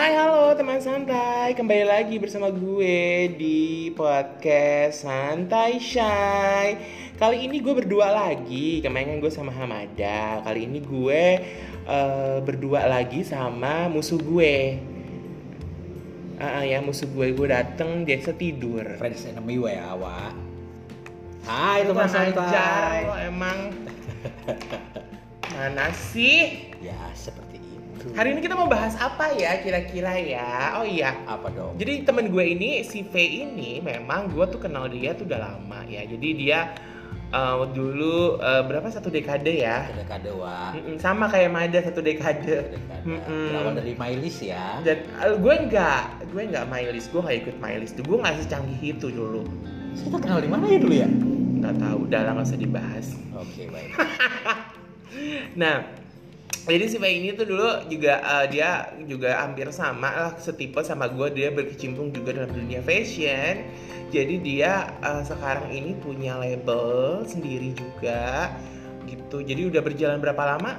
Hai halo teman santai. Kembali lagi bersama gue di podcast Santai Shy. Kali ini gue berdua lagi Kemarin kan gue sama Hamada. Kali ini gue uh, berdua lagi sama musuh gue. Ah uh, ya musuh gue gue dateng dia tidur Friends enemy ya Wak Hai teman santai. ajar lo emang? Mana sih? Ya seperti itu Hari ini kita mau bahas apa ya kira-kira ya? Oh iya, Apa dong? Jadi temen gue ini si V ini memang gue tuh kenal dia tuh udah lama ya. Jadi dia uh, dulu uh, berapa satu dekade ya? Dekade Wak Mm-mm, sama kayak Mada satu dekade. Dekade Mm-mm. Berawal dari Mylis ya Dan uh, gue nggak, gue nggak mylis, gue nggak ikut mylis tuh. Gue nggak secanggih itu dulu. Kita kenal di mana ya dulu ya? Nggak tahu, udah lah nggak usah dibahas. Oke baik Nah, jadi si Mei ini tuh dulu juga uh, dia juga hampir sama lah setipe sama gue dia berkecimpung juga dalam dunia fashion. Jadi dia uh, sekarang ini punya label sendiri juga gitu. Jadi udah berjalan berapa lama?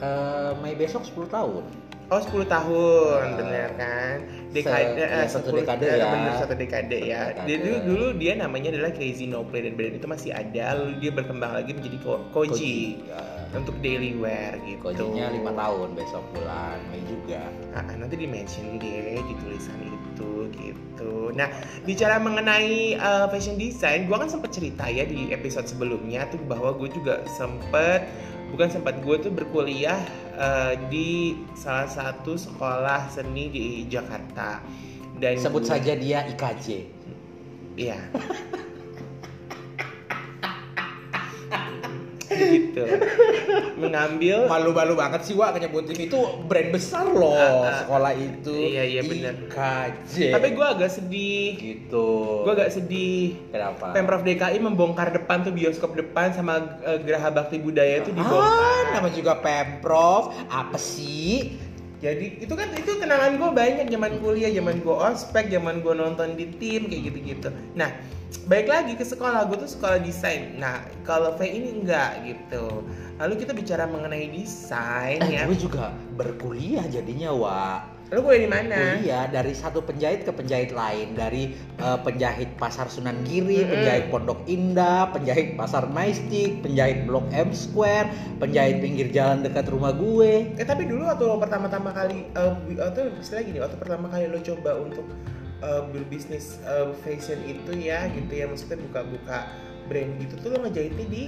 Eh, Mei besok 10 tahun Oh 10 tahun, Uh, bener kan? Se- Dekade, ya, eh, satu 10 dekade eh, ya. Bener satu dekade ya. Dekade. Dia dulu, dulu dia namanya adalah Crazy No Play dan brand itu masih ada. Lalu dia berkembang lagi menjadi Ko- Koji, Ya, untuk daily wear gitu. Kojinya 5 tahun besok bulan Mei juga Ah, nanti di mention deh di tulisan itu gitu. Nah, bicara mengenai uh, fashion design, gue kan sempat cerita ya di episode sebelumnya tuh bahwa gue juga sempet bukan sempat gue tuh berkuliah uh, di salah satu sekolah seni di Jakarta. Dan Sebut gue- saja dia IKJ Iya. Gitu. Mengambil Malu-malu banget sih Wak nyebutin itu brand besar loh Ah, ah. sekolah itu Iya, iya, bener. IKJ tapi gue agak sedih. gitu Gue agak sedih. kenapa Pemprov DKI membongkar depan tuh bioskop depan sama eh, Geraha Bakti Budaya itu dibongkar. Ah, nama juga Pemprov apa sih Jadi itu kan itu kenangan gue banyak zaman kuliah, zaman gue ospek, zaman gue nonton di tim kayak gitu-gitu. Nah, baik lagi ke sekolah gue tuh sekolah desain. Nah, kalau V ini enggak gitu. Lalu kita bicara mengenai desain ya. eh, gue juga berkuliah jadinya Wak Lu kuliah di mana? kuliah dari satu penjahit ke penjahit lain dari eh, penjahit pasar Sunan Giri, Mm-mm. penjahit Pondok Indah, penjahit pasar Majestic, penjahit Blok M Square, penjahit pinggir jalan dekat rumah gue. Eh tapi dulu waktu lo pertama-tama kali bi- atau istilah gini, waktu pertama kali lo coba untuk eh, berbisnis eh, fashion itu ya gitu ya maksudnya buka-buka brand gitu tuh lo ngejahitnya di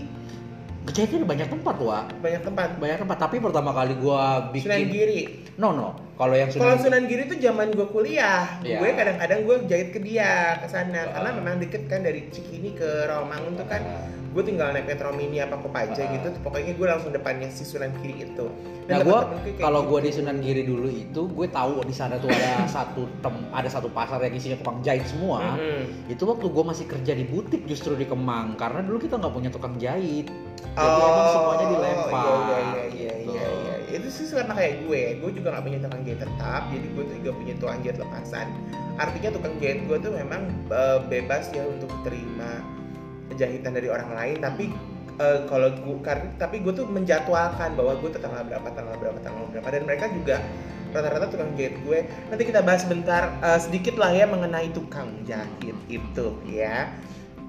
Kejahitnya di banyak tempat, Wak. banyak tempat. Banyak tempat, tapi pertama kali gua Sunan bikin Giri. No, no. Kalau yang Kalau Sunan, Sunan Giri tuh zaman gue kuliah, Iya. gue kadang-kadang gue jahit ke dia ke sana karena Ah. memang deket kan dari Cikini ke Rawamangun tuh kan Ah. Gue tinggal naik metro mini apa kopaja Ah. gitu pokoknya gue langsung depannya si Sunan Giri itu Nah, Dan gue kalau gue gitu. di Sunan Giri dulu itu, gue tahu di sana tuh ada satu tem, ada satu pasar yang isinya tukang jahit semua. Mm-mm. Itu waktu gue masih kerja di butik justru di Kemang, karena dulu kita nggak punya tukang jahit. Jadi Oh, emang semuanya dilempar. Iya iya iya iya gitu. iya, iya. Itu sih sama kayak gue. Gue juga nggak punya tukang jahit tetap. Jadi gue juga punya tukang jahit lepasan. Artinya tukang jahit gue tuh memang eh, bebas ya untuk terima jahitan dari orang lain. Tapi eh, kalau gue karena tapi gue tuh menjadwalkan bahwa gue tuh tanggal berapa tanggal berapa tanggal berapa dan mereka juga rata-rata tukang jahit gue. Nanti kita bahas bentar eh, sedikit lah ya mengenai tukang jahit itu ya.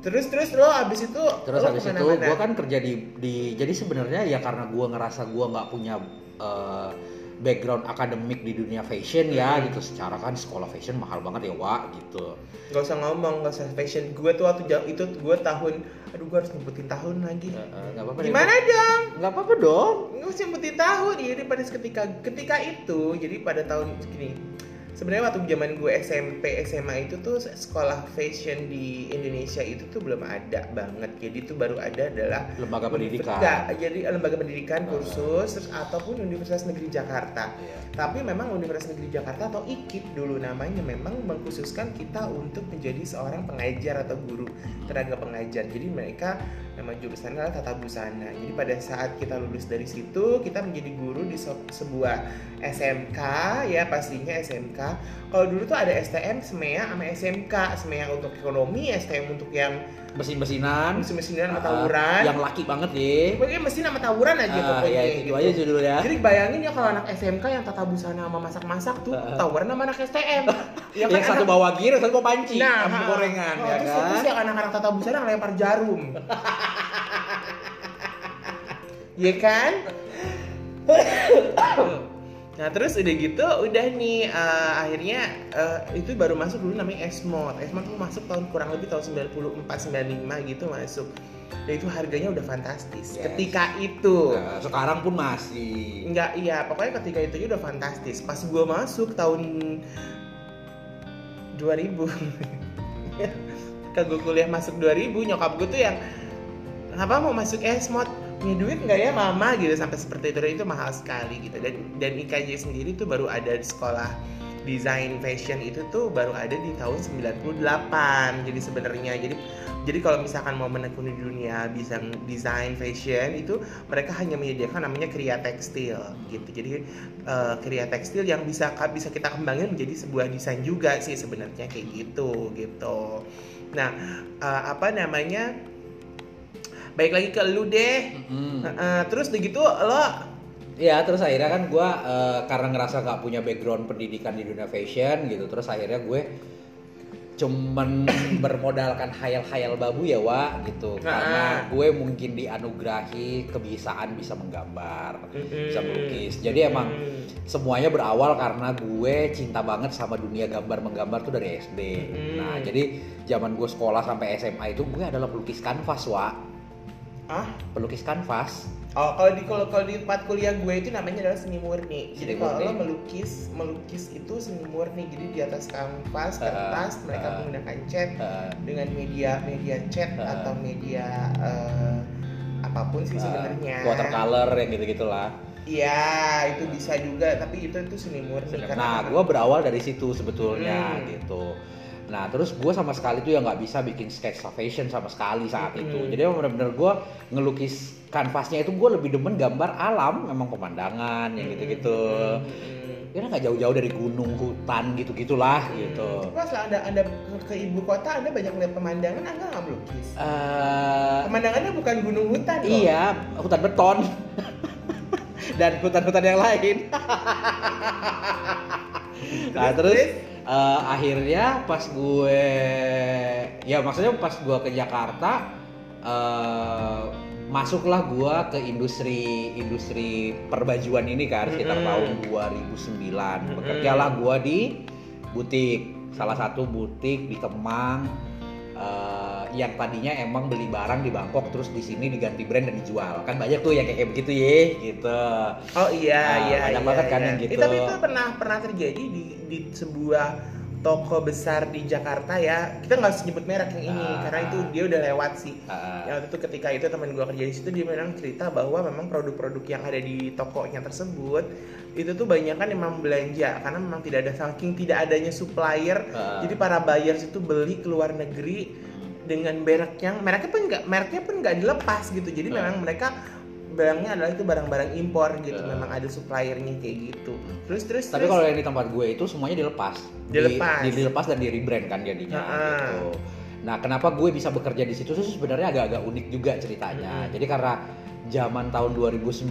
Terus terus lo abis itu Terus lo habis itu gue kan kerja di, di jadi sebenarnya ya karena gue ngerasa gue nggak punya eh, background akademik di dunia fashion ya Hmm. gitu. Secara kan sekolah fashion mahal banget ya Wak gitu. Gak usah ngomong, gak usah fashion Gue tuh waktu jam itu gue tahun Aduh gue harus nyebutin tahun lagi Eh, eh, nggak apa-apa. deh, Gimana dong? Nggak apa-apa dong. Gak usah nyebutin tahun Jadi pada ketika ketika itu Jadi pada tahun gini Sebenarnya waktu zaman gue SMP, SMA itu tuh sekolah fashion di Indonesia itu tuh belum ada banget Jadi tuh baru ada adalah Lembaga pendidikan. Enggak, jadi lembaga pendidikan, kursus, terus ataupun Universitas Negeri Jakarta Iya. tapi memang Universitas Negeri Jakarta atau IKIP dulu namanya memang mengkhususkan kita untuk menjadi seorang pengajar atau guru tenaga pengajar. Jadi mereka nama jurusannya adalah tata busana. Jadi pada saat kita lulus dari situ kita menjadi guru di sebuah SMK ya pastinya SMK kalau dulu tuh ada STM SMEA sama SMK SMEA untuk ekonomi STM untuk yang mesin-mesinan mesin-mesinan sama Ah, tawuran yang laki banget ya pokoknya mesin sama tawuran aja Ah, pokoknya ya, itu gitu. aja judulnya Jadi bayangin ya kalau anak SMK yang tata busana sama masak-masak tuh Ah. tawuran sama anak STM. Ya yang satu anak- bawa gear satu bawa panci nah, sama gorengan oh, ya terus, kan terus yang anak-anak tata busana ngelempar jarum. Iya kan? Nah terus udah gitu, udah nih eh, akhirnya eh, itu baru masuk dulu namanya Esmod. Esmod tuh masuk tahun kurang lebih tahun 94 95 gitu masuk. Dan itu harganya udah fantastis. Yes. Ketika itu. Nah, sekarang pun masih Enggak, iya, pokoknya ketika itu udah fantastis. Pas gua masuk tahun 2000 ke gue kuliah masuk 2000 nyokap gue tuh yang apa mau masuk esmod punya duit nggak ya mama? Gitu sampai seperti itu. Dan itu mahal sekali gitu. Dan dan IKJ sendiri tuh baru ada di sekolah desain fashion itu tuh baru ada di tahun 98 jadi sebenarnya jadi jadi kalau misalkan mau menekuni dunia bisa desain fashion itu mereka hanya menyediakan namanya kriya tekstil gitu. Jadi eh, kriya tekstil yang bisa bisa kita kembangin menjadi sebuah desain juga sih sebenarnya kayak gitu gitu. Nah eh, apa namanya baik lagi ke lu deh. Mm-mm. Eh, eh, terus begitu lo Ya terus akhirnya kan gue karena ngerasa nggak punya background pendidikan di dunia fashion gitu terus akhirnya gue cuman bermodalkan hayal-hayal babu ya wa gitu. Karena gue mungkin dianugerahi kebiasaan bisa menggambar bisa melukis. Jadi emang semuanya berawal karena gue cinta banget sama dunia gambar menggambar tuh dari SD nah jadi zaman gue sekolah sampai SMA itu gue adalah pelukis kanvas wa ah pelukis kanvas Oh, kalau di kalau kalau di tempat kuliah gue itu namanya adalah seni murni. Jadi Seni kalau lo melukis, melukis itu seni murni. Jadi di atas kanvas, kertas, mereka ah. menggunakan cat eh, dengan media media cat Ah. atau media eh, apa pun sih sebenarnya. watercolor yang gitu gitulah Iya, itu bisa juga, tapi itu itu seni murni. karena Nah, gue berawal dari situ sebetulnya Hmm. gitu. Nah, terus gue sama sekali tuh ya nggak bisa bikin sketsa fashion sama sekali saat itu. Hmm. Jadi emang bener-bener gue ngelukis kanvasnya itu gue lebih demen gambar alam, memang pemandangan yang gitu-gitu. Hmm, Ya nggak jauh-jauh dari gunung, hutan gitu-gitulah hmm. gitu. Pas lah anda anda ke ibu kota, anda banyak lihat pemandangan, anda nggak melukis. Eh, Pemandangannya bukan gunung hutan loh. iya, hutan beton dan hutan-hutan yang lain. nah, terus eh, akhirnya pas gue ya maksudnya pas gue ke Jakarta eh, masuklah gue ke industri industri perbajuan ini kan sekitar Mm-mm. tahun 2009 bekerjalah gue di butik salah satu butik di Kemang eh, yang tadinya emang beli barang di Bangkok terus di sini diganti brand dan dijual kan banyak tuh yang kayak begitu ya gitu Oh iya Nah, iya banyak iya, banget kan iya. yang gitu. Eh, tapi itu pernah pernah terjadi di di sebuah toko besar di Jakarta ya. Kita nggak usah nyebut merek yang ini Ah. karena itu dia udah lewat sih. Eh, Ya waktu itu ketika itu teman gua kerja di situ dia memang cerita bahwa memang produk-produk yang ada di tokonya tersebut itu tuh banyak kan memang belanja karena memang tidak ada saking tidak adanya supplier. eh, Jadi para buyers itu beli ke luar negeri dengan merek yang mereknya pun nggak mereknya pun nggak dilepas gitu. Jadi Ah. memang mereka barangnya adalah itu barang-barang impor gitu. Ah. Memang ada suppliernya kayak gitu. Terus terus tapi kalau yang di tempat gue itu semuanya dilepas Di- Dilepas. di, dilepas dan di rebrand kan jadinya Ah. gitu nah kenapa gue bisa bekerja di situ sih sebenarnya agak-agak unik juga ceritanya Mm-mm. jadi karena zaman tahun 2009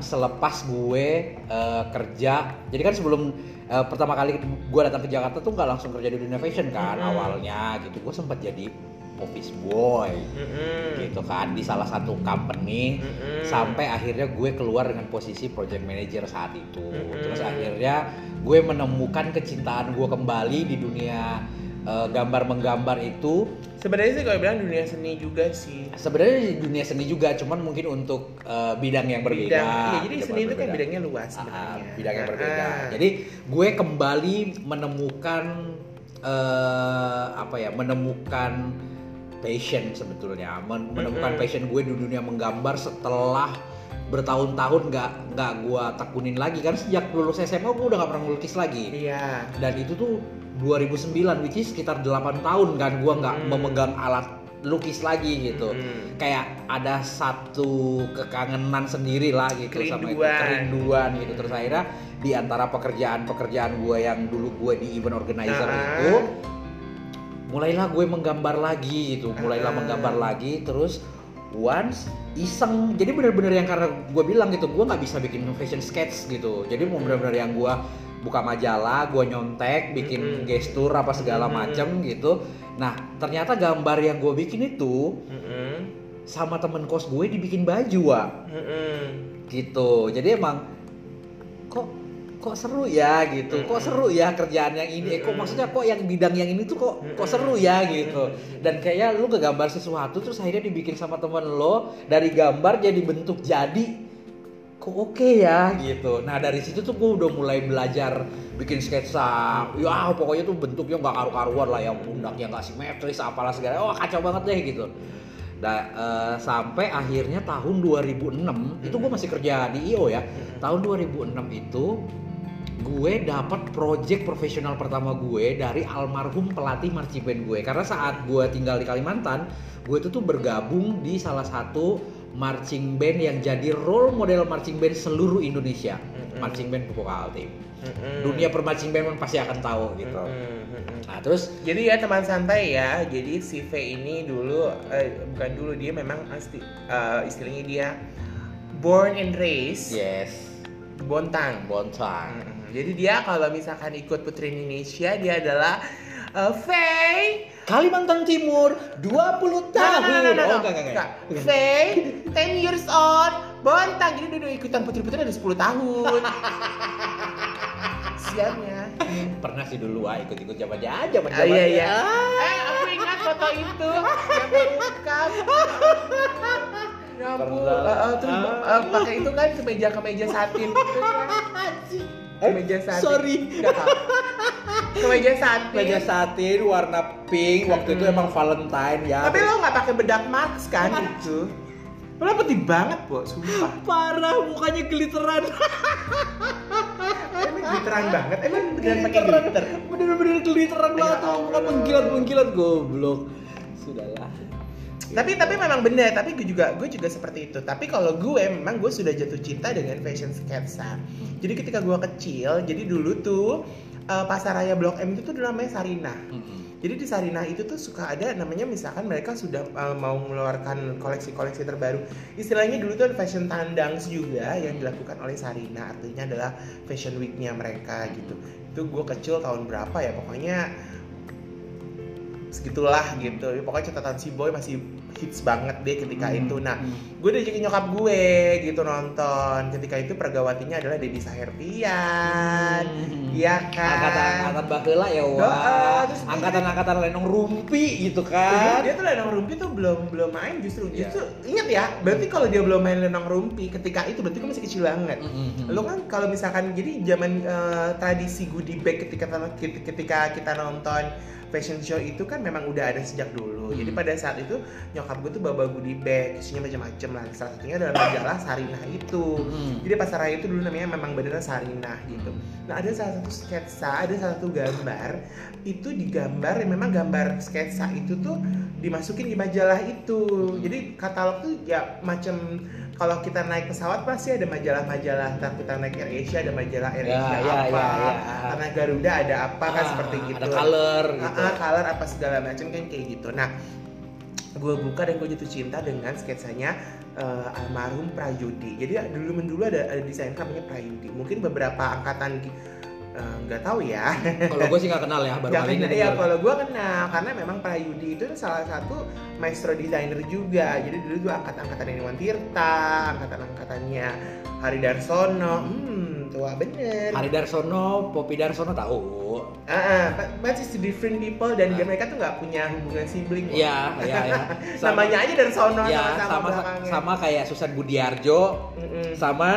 selepas gue eh, kerja jadi kan sebelum eh, pertama kali gue datang ke Jakarta tuh nggak langsung kerja di dunia fashion kan Mm-mm. awalnya gitu gue sempat jadi office boy Mm-mm. gitu kan di salah satu company Mm-mm. sampai akhirnya gue keluar dengan posisi project manager saat itu Mm-mm. terus akhirnya gue menemukan kecintaan gue kembali di dunia eh, gambar menggambar itu sebenarnya sih kalau bilang dunia seni juga sih. sebenarnya dunia seni juga cuman mungkin untuk eh, bidang yang berbeda Bidang, iya, jadi bidang seni itu kan bidangnya luas Ah, sebenarnya. bidang yang Ah, berbeda ah. jadi gue kembali menemukan eh, apa ya menemukan passion sebetulnya Men- menemukan Mm-mm. passion gue di dunia menggambar setelah bertahun-tahun nggak nggak gue tekunin lagi kan sejak lulus SMA gue udah nggak pernah ngelukis lagi Iya. dan itu tuh 2009 which is sekitar 8 tahun kan gue nggak Hmm. memegang alat lukis lagi gitu Mm. kayak ada satu kekangenan sendiri lah gitu sama itu Kerinduan. kerinduan gitu terus akhirnya di antara pekerjaan-pekerjaan gue yang dulu gue di event organizer Ah. itu mulailah gue menggambar lagi gitu mulailah Ah. menggambar lagi terus once iseng jadi bener-bener yang karena gue bilang gitu gue nggak bisa bikin fashion sketch gitu jadi mau bener-bener yang gue buka majalah gue nyontek bikin Mm-mm. gestur apa segala macem gitu nah ternyata gambar yang gue bikin itu Mm-mm. sama temen kos gue dibikin baju wa Mm-mm. gitu jadi emang kok seru ya gitu. Kok seru ya kerjaan yang ini. Eh, kok maksudnya kok yang bidang yang ini tuh kok kok seru ya gitu. Dan kayak lu ngegambar sesuatu terus akhirnya dibikin sama temen lo dari gambar jadi bentuk jadi kok oke ya gitu. Nah dari situ tuh gue udah mulai belajar bikin sketsa. Ya pokoknya tuh bentuknya nggak karu-karuan lah yang pundaknya nggak simetris apalah segala. Wah kacau banget deh gitu. Nah, eh, sampai akhirnya tahun 2006 itu gue masih kerja di IO ya. Tahun 2006 itu gue dapat project profesional pertama gue dari almarhum pelatih marching band gue. Karena saat gue tinggal di Kalimantan, gue itu tuh bergabung di salah satu marching band yang jadi role model marching band seluruh Indonesia. Mm-mm. Marching band Pupuk Altim. Mm-mm. Dunia permarching band pasti akan tahu gitu. Mm-mm. Nah, terus Jadi ya teman santai ya. Jadi si V ini dulu eh, bukan dulu dia memang asti, eh, istilahnya dia born and raised yes, Bontang. Bontang. Mm-mm. Jadi dia kalau misalkan ikut Putri Indonesia dia adalah eh, Faye Kalimantan Timur 20 tahun. No, no, no, no, Oh, enggak, enggak, enggak. Faye 10 years old Bontang Jadi udah ikutan Putri-Putri ada 10 tahun. Siannya Pernah sih dulu ah ikut-ikut zaman aja zaman Ah, iya iya. Eh aku ingat foto itu. Yang bokap Ya ampun. Eh, eh, Terus eh, pakai itu kan kemeja-kemeja satin. Gitu kan. Kemeja satin sorry. Kemeja satin Meja satin warna pink waktu itu emang Valentine ya. Tapi lo nggak pakai bedak Max kan itu? Lo putih banget, Bo, sumpah. parah mukanya glitteran. Emang glitteran banget. Emang beneran pakai glitter. Bener-bener glitteran Ya banget tuh, muka mengkilat-mengkilat goblok. Sudahlah. Tapi tapi memang bener. Tapi gue juga gue juga seperti itu. Tapi kalau gue memang gue sudah jatuh cinta dengan fashion sketsa. Jadi ketika gue kecil, jadi dulu tuh eh, pasaraya Blok M itu tuh dulu namanya Sarinah. Jadi di Sarinah itu tuh suka ada namanya misalkan mereka sudah uh, mau mengeluarkan koleksi-koleksi terbaru. Istilahnya dulu tuh ada fashion tandangs juga yang dilakukan oleh Sarinah. Artinya adalah fashion week-nya mereka gitu. Itu gue kecil tahun berapa ya pokoknya segitulah gitu. Pokoknya catatan si boy masih hits banget deh ketika Hmm. itu. Nah, Hmm. gue diajakin nyokap gue gitu nonton. Ketika itu pergawatinya adalah Dedi Saherpian. Hmm. Iya kan? Angkatan-angkatan baheula ya wah. dia- Angkatan-angkatan lenong rumpi gitu Jadi kan. dia tuh lenong rumpi tuh belum belum main justru. Iya. Justru ingat ya, berarti kalau dia belum main lenong rumpi ketika itu berarti gue masih kecil banget. Mm-mm. Lo kan kalau misalkan jadi zaman eh, tradisi goodie bag ketika ketika kita nonton fashion show itu kan memang udah ada sejak dulu. Jadi Hmm. pada saat itu nyokap gue tuh bawa goodie bag, isinya macam-macam lah. Salah satunya adalah majalah Sarinah itu. Mm-mm. Jadi pasar raya itu dulu namanya memang beneran Sarinah gitu. Nah ada salah satu sketsa, ada salah satu gambar itu digambar, yang memang gambar sketsa itu tuh dimasukin di majalah itu. Jadi katalog tuh ya macam kalau kita naik pesawat pasti ada majalah-majalah. Ntar kita naik Air Asia ada majalah Air Ya, Asia ya, apa, ya, ya. karena Garuda ada apa kan Ah, seperti gitu. Ada color Ah, gitu. ah, color apa segala macam kan kayak gitu. Nah, gue buka dan gue jatuh cinta dengan sketsanya eh, almarhum Prayudi. Jadi dulu dulu ada, ada desainer namanya Prayudi. Mungkin beberapa angkatan eh, nggak tahu ya. Kalau gue sih nggak kenal ya, baru kali ini. kenal, ya denger. kalau gue kenal karena memang Prayudi itu salah satu maestro desainer juga. Jadi dulu tuh angkat-angkatan Iwan Tirta, angkatan-angkatannya Hari Darsono. Hmm, tua bener. Hari Darsono, Popi Darsono tahu. Ah, but it's different people dan Ah. mereka tuh nggak punya hubungan sibling. Iya, iya, iya. Namanya aja dari sono ya, sama-sama sama belakangnya. sama kayak Susan Budiarjo Mm-mm. sama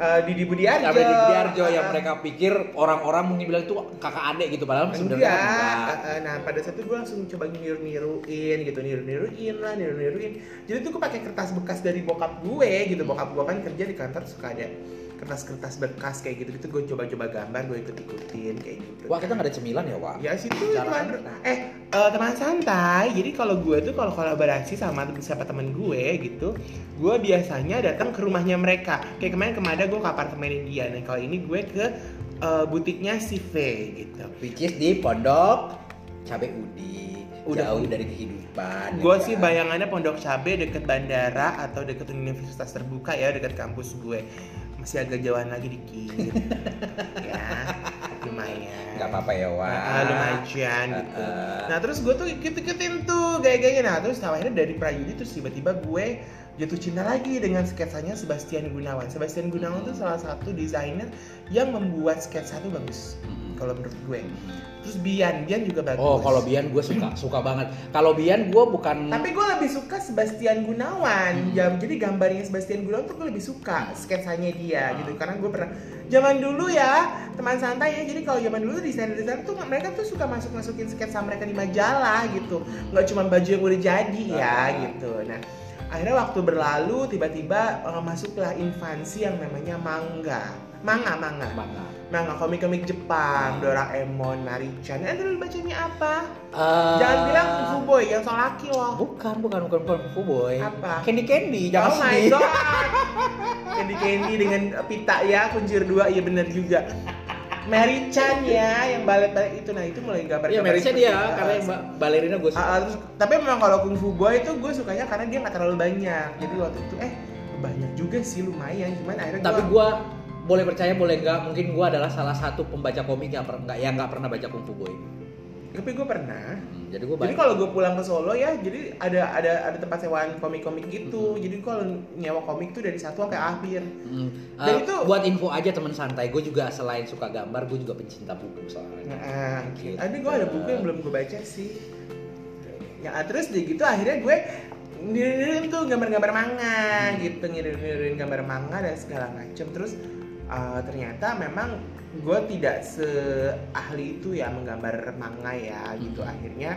Eh, Didi Budiarjo. Gabriel Didi Budiarjo yang Ah, mereka pikir orang-orang mungkin bilang itu kakak adik gitu padahal sebenarnya Enggak. Nah pada saat itu gue langsung coba niru-niruin gitu, niru-niruin lah, niru-niruin. Jadi tuh gue pakai kertas bekas dari bokap gue gitu. Bokap gue kan kerja di kantor suka ada kertas-kertas bekas kayak gitu gitu gue coba-coba gambar gue ikut-ikutin kayak gitu Wah kita nggak ada cemilan ya Wak? ya situ teman santai. eh eh, teman santai jadi kalau gue tuh kalau kolaborasi sama siapa temen gue gitu gue biasanya datang ke rumahnya mereka kayak kemarin ke mana gue ke apartemen dia nah kalau ini gue ke eh, butiknya si V gitu Which is di Pondok Cabe Udi. Udah. Jauh dari kehidupan. gue ya sih kan? bayangannya Pondok Cabe deket bandara atau deket universitas terbuka ya deket kampus gue masih agak jauhan lagi dikit ya lumayan Nggak apa-apa ya Wak. Ah, lumayan gitu. Ah, Nah terus gue tuh ikut-ikutin tuh gaya-gayanya. Nah terus akhirnya dari Prayudi terus tiba-tiba gue jatuh cinta lagi dengan sketsanya Sebastian Gunawan. Sebastian Gunawan tuh salah satu desainer yang membuat sketsa tuh bagus Mm-mm. Kalau menurut gue. Terus Bian, Bian juga bagus. Oh, kalau Bian gue suka, suka banget. Kalau Bian gue bukan tapi gue lebih suka Sebastian Gunawan. Hmm. Jam, jadi gambarnya Sebastian Gunawan tuh gue lebih suka sketsanya dia Ah. gitu. Karena gue pernah zaman dulu ya teman santai ya. Jadi kalau zaman dulu desainer-desainer tuh mereka tuh suka masuk masukin sketsa mereka di majalah gitu. Nggak cuma baju yang udah jadi ya Ah. gitu. Nah akhirnya waktu berlalu tiba-tiba eh, masuklah infansi yang namanya manga. Manga, manga, manga. Manga komik-komik Jepang. Doraemon, Marichan. Eh dulu bacanya apa? Eh, Jangan bilang Fuboy yang soal laki loh. Bukan, bukan, bukan, bukan Fuboy. Apa? Candy Candy, jangan oh my sedih. god. Candy Candy dengan pita ya, kuncir dua, iya bener juga. Mary Chan ya, yang balet-balet itu, nah itu mulai gambar. Iya, Mary Chan dia, karena yang ba- balerina gue suka. Terus, tapi memang kalau Kung Fu Boy itu gue sukanya karena dia nggak terlalu banyak. Jadi waktu itu eh banyak juga sih lumayan, cuman akhirnya Tapi gua- gue boleh percaya boleh nggak mungkin gue adalah salah satu pembaca komik yang pernah yang nggak pernah baca Kung Fu Boy. tapi gue pernah. Hmm, jadi gue Jadi kalau gue pulang ke Solo ya, jadi ada ada ada tempat sewaan komik-komik gitu. Jadi kalau nyewa komik tuh dari satu sampai akhir. Hmm, Dan eh, itu- buat info aja teman santai, gue juga selain suka gambar, gue juga pencinta buku soalnya. Nah, Gitu. tapi gue ada buku yang belum gue baca sih. Ya terus di gitu akhirnya gue ngirim tuh gambar-gambar manga gitu, ngirim-ngirim gambar manga dan segala macem. Terus uh, ternyata memang gue tidak seahli itu ya menggambar manga ya gitu. Akhirnya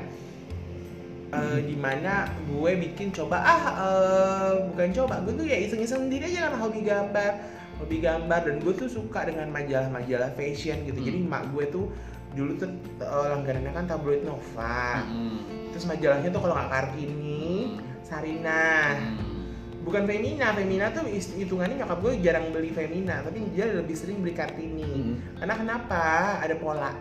uh, di mana gue bikin coba ah uh, bukan coba gue tuh ya iseng-iseng sendiri aja kan hobi gambar hobi gambar dan gue tuh suka dengan majalah-majalah fashion gitu jadi Hmm. mak gue tuh dulu tuh uh, langganannya kan tabloid Nova Hmm. terus majalahnya tuh kalau nggak Kartini Sarina Hmm. Bukan Femina Femina tuh hitungannya nyokap gue jarang beli Femina tapi dia lebih sering beli Kartini Hmm. karena kenapa ada pola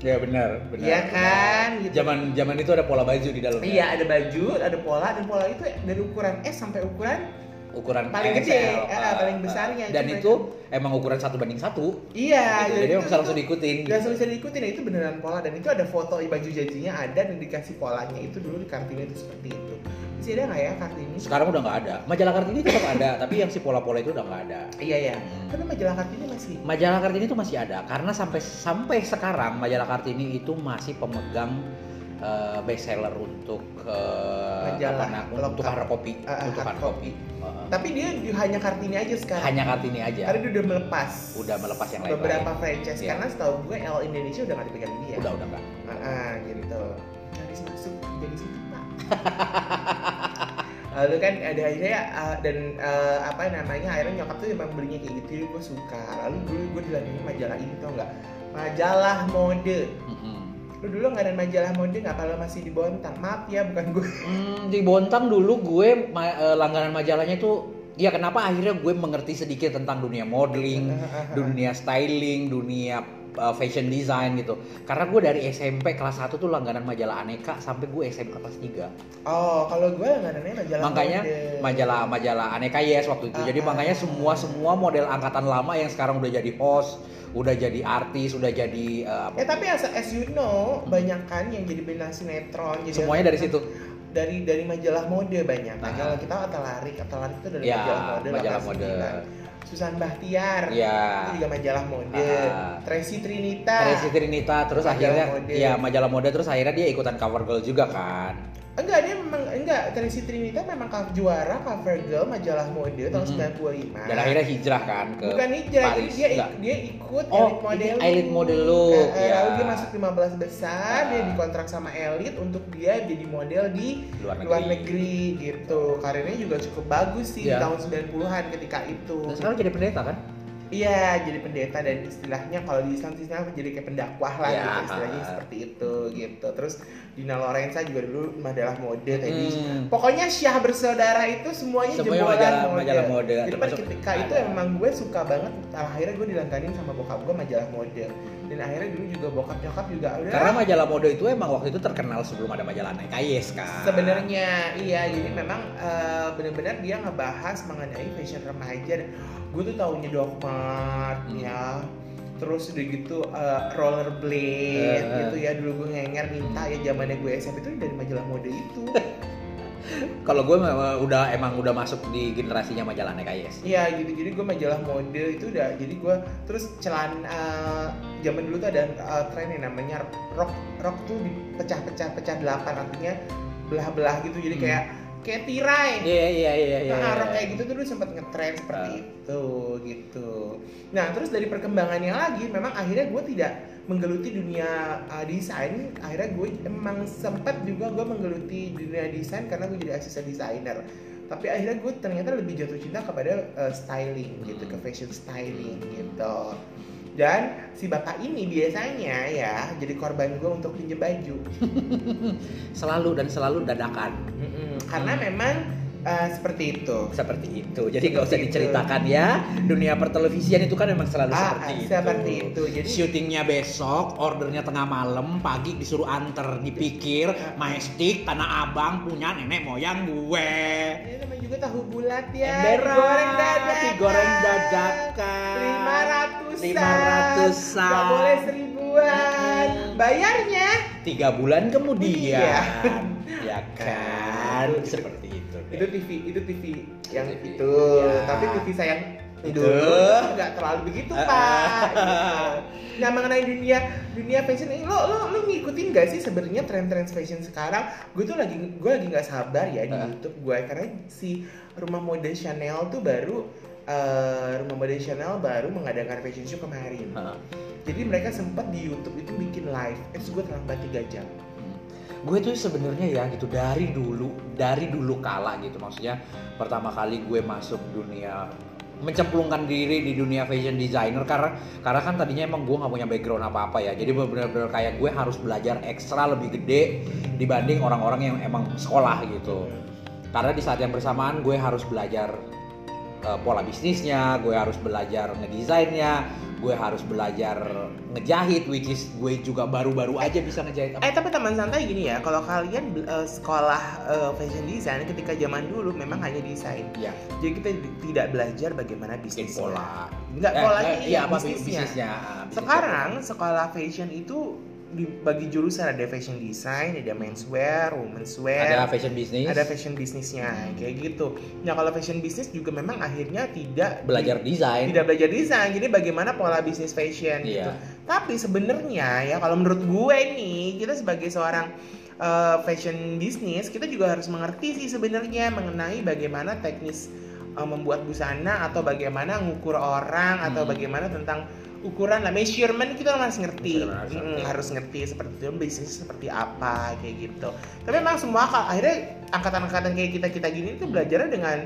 Ya benar, benar. Iya kan, gitu. Zaman zaman itu ada pola baju di dalamnya. iya ada baju ada pola dan pola itu dari ukuran S sampai ukuran Ukuran Paling XL, gede, eh, eh, paling besarnya Dan itu itu emang ukuran satu banding satu. iya gitu. Jadi bisa langsung diikutin. langsung bisa diikutin itu beneran pola dan itu ada foto baju jajinya ada dan dikasih polanya itu dulu di Kartini itu seperti itu masih ada nggak ya Kartini Sekarang udah nggak ada. Majalah Kartini tetap ada, tapi yang si pola-pola itu udah nggak ada. iya ya Hmm. tapi majalah Kartini masih Majalah Kartini itu masih ada karena sampai sampai sekarang majalah Kartini itu masih pemegang eh, best seller untuk eh, Majalah, apa, nah, untuk hard copy, eh, untuk hard copy. Heeh. tapi dia di- hanya Kartini aja sekarang Hanya Kartini aja. karena dia udah melepas Udah melepas yang lain-lain. beberapa franchise Iya. karena setahu gue L Indonesia udah nggak dipegang dia Udah udah enggak. Ah, ah, gitu harus masuk jadi lalu kan ada akhirnya uh, dan uh, apa namanya akhirnya nyokap tuh emang belinya kayak gitu gue suka. Lalu dulu gue dilangganin majalah ini tau nggak? Majalah mode. Mm-mm. lu dulu nggak ada majalah mode nggak? Kalau masih di Bontang? Maaf ya bukan gue Hmm, di Bontang dulu gue ma- eh, langganan majalahnya tuh ya kenapa akhirnya gue mengerti sedikit tentang dunia modeling, dunia styling, dunia uh, fashion design gitu. Karena gue dari SMP kelas 1 tuh langganan majalah Aneka sampai gue SMA kelas 3. oh kalau gue nggak ada majalah makanya mode. majalah majalah Aneka Yes waktu itu. Jadi Ah, makanya ah. semua semua model angkatan lama yang sekarang udah jadi host, udah jadi artis, udah jadi uh, apa eh tapi as, as you know banyak kan yang jadi bintang sinetron jadi semuanya dari situ. dari dari majalah mode banyak Ah. majalah kita Atalarik Atalarik itu dari Ya, majalah mode majalah 89. mode. Susan Bahtiar Ya. itu juga majalah mode Ah. Tracy Trinita Tracy Trinita terus Majalah akhirnya mode. ya majalah mode terus akhirnya dia ikutan cover girl juga kan. Enggak dia memang enggak Tracy Trinita memang juara cover girl majalah mode tahun Mhm. 95 Dan akhirnya hijrah kan ke bukan hijrah Paris. dia Enggak. dia ikut Oh, elite model elite model look, Eh, eh, ya. lalu dia masuk 15 besar dia dikontrak sama elite untuk dia jadi model di luar negeri. luar negeri gitu karirnya juga cukup bagus sih Ya. di tahun 90-an ketika itu Dan sekarang jadi pendeta kan? Iya, jadi pendeta dan istilahnya kalau di Islam istilahnya jadi kayak pendakwah lah Ya. gitu istilahnya seperti itu gitu. Terus Dina Lorenza juga dulu majalah mode tadi. Hmm. Pokoknya Syah bersaudara itu semuanya, Semuanya jebolan majalah- mode. majalah mode, Jadi termasuk ketika itu ada. emang gue suka banget. Akhirnya gue dilangganin sama bokap gue majalah mode. Dan akhirnya dulu juga bokap nyokap juga udah. Karena majalah mode itu emang waktu itu terkenal sebelum ada majalah Naik Kayes kan. Sebenarnya iya, jadi memang eh, benar-benar dia ngebahas mengenai fashion remaja. Gue tuh taunya Dogmart Hmm. ya, terus udah gitu eh, rollerblade eh. gitu ya. Dulu gue ngenger minta ya zamannya gue SMP itu dari majalah mode itu. Kalau gue udah emang udah masuk di generasinya majalah Kayes. Iya gitu, jadi gue majalah mode itu udah, jadi gue terus celana eh, zaman dulu tuh ada eh, tren yang namanya rok rok tuh dipecah-pecah pecah delapan artinya belah-belah gitu, jadi Hmm. kayak kayak tirai. Iya iya iya iya. Nah, rok kayak gitu tuh dulu sempat ngetren seperti Ah. itu gitu. Nah, terus dari perkembangannya lagi, memang akhirnya gue tidak menggeluti dunia uh, desain. Akhirnya gue emang sempat juga gue menggeluti dunia desain karena gue jadi asisten desainer. Tapi akhirnya gue ternyata lebih jatuh cinta kepada uh, styling gitu, ke fashion styling gitu. Dan si bapak ini biasanya ya jadi korban gue untuk pinjem baju. Selalu dan selalu dadakan. Mm-mm. Karena memang uh, seperti itu. Seperti itu. Jadi nggak usah itu. diceritakan ya. Dunia pertelevisian itu kan memang selalu Ah, seperti itu. seperti itu. Jadi Syutingnya besok, ordernya tengah malam, pagi disuruh anter, dipikir, Majestic, Tanah Abang punya nenek moyang gue. Ini namanya juga tahu bulat ya. Emberan, Digoreng dadakan. digoreng dadakan. Lima ratusan. Lima ratusan. Gak boleh seribuan. Hmm. Bayarnya Tiga bulan kemudian, Iya. ya kan, seperti itu. TV itu TV yang TV. itu. Ya. Tapi TV saya yang Itu. nggak terlalu begitu Ah, pak. ah. Gitu. Nah mengenai dunia dunia fashion ini lo lo lo ngikutin gak sih sebenarnya tren-tren fashion sekarang? Gue tuh lagi gue lagi nggak sabar ya di Ah. YouTube gue karena si rumah mode Chanel tuh baru eh, rumah mode Chanel baru mengadakan fashion show kemarin. Heeh. Jadi mereka sempat di YouTube itu bikin live. Itu gue terlambat 3 jam. Gue tuh sebenarnya ya gitu dari dulu dari dulu kala gitu. Maksudnya pertama kali gue masuk dunia mencemplungkan diri di dunia fashion designer karena karena kan tadinya emang gue nggak punya background apa apa ya. Jadi benar-benar kayak gue harus belajar ekstra lebih gede dibanding orang-orang yang emang sekolah gitu. Karena di saat yang bersamaan gue harus belajar uh, pola bisnisnya gue harus belajar ngedesainnya gue harus belajar ngejahit which is gue juga baru-baru aja bisa ngejahit Eh tapi teman santai gini ya, kalau kalian eh, sekolah eh, fashion design ketika zaman dulu memang hanya desain. ya Jadi kita tidak belajar bagaimana bisnis pola. Enggak Eh, polanya eh, iya, iya apa bisnisnya. bisnisnya. Bisnisnya Sekarang sekolah fashion itu dibagi jurusan ada fashion design, ada menswear, womenswear, ada fashion bisnis ada fashion bisnisnya kayak gitu. Nah kalau fashion bisnis juga memang akhirnya tidak belajar desain tidak belajar desain. Jadi bagaimana pola bisnis fashion gitu. Iya. Tapi sebenarnya ya kalau menurut gue nih kita sebagai seorang uh, fashion bisnis kita juga harus mengerti sih sebenarnya mengenai bagaimana teknis uh, membuat busana atau bagaimana ngukur orang atau Hmm. bagaimana tentang ukuran lah measurement kita harus ngerti. Measurement harus ngerti. seperti itu bisnis seperti apa kayak gitu. Tapi memang semua akhirnya angkatan-angkatan kayak kita kita gini tuh belajarnya dengan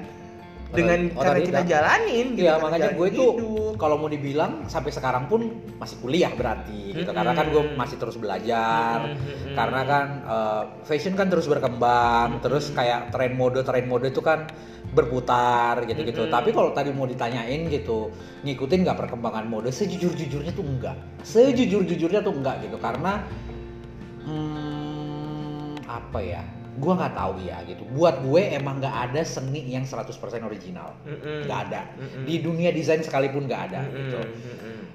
dengan cara kita jalanin gitu Iya karena makanya gue hidup. kalau mau dibilang sampai sekarang pun masih kuliah berarti gitu. Karena kan gue masih terus belajar. Mm-mm. karena kan eh, fashion kan terus berkembang terus kayak tren mode tren mode itu kan berputar gitu-gitu. Mm-mm. tapi kalau tadi mau ditanyain gitu ngikutin nggak perkembangan mode? Sejujur-jujurnya tuh enggak sejujur-jujurnya tuh enggak gitu. Karena hmm, apa ya? Gue nggak tahu ya gitu. Buat gue emang nggak ada seni yang 100% original. Nggak ada. Mm-mm. di dunia desain sekalipun nggak ada gitu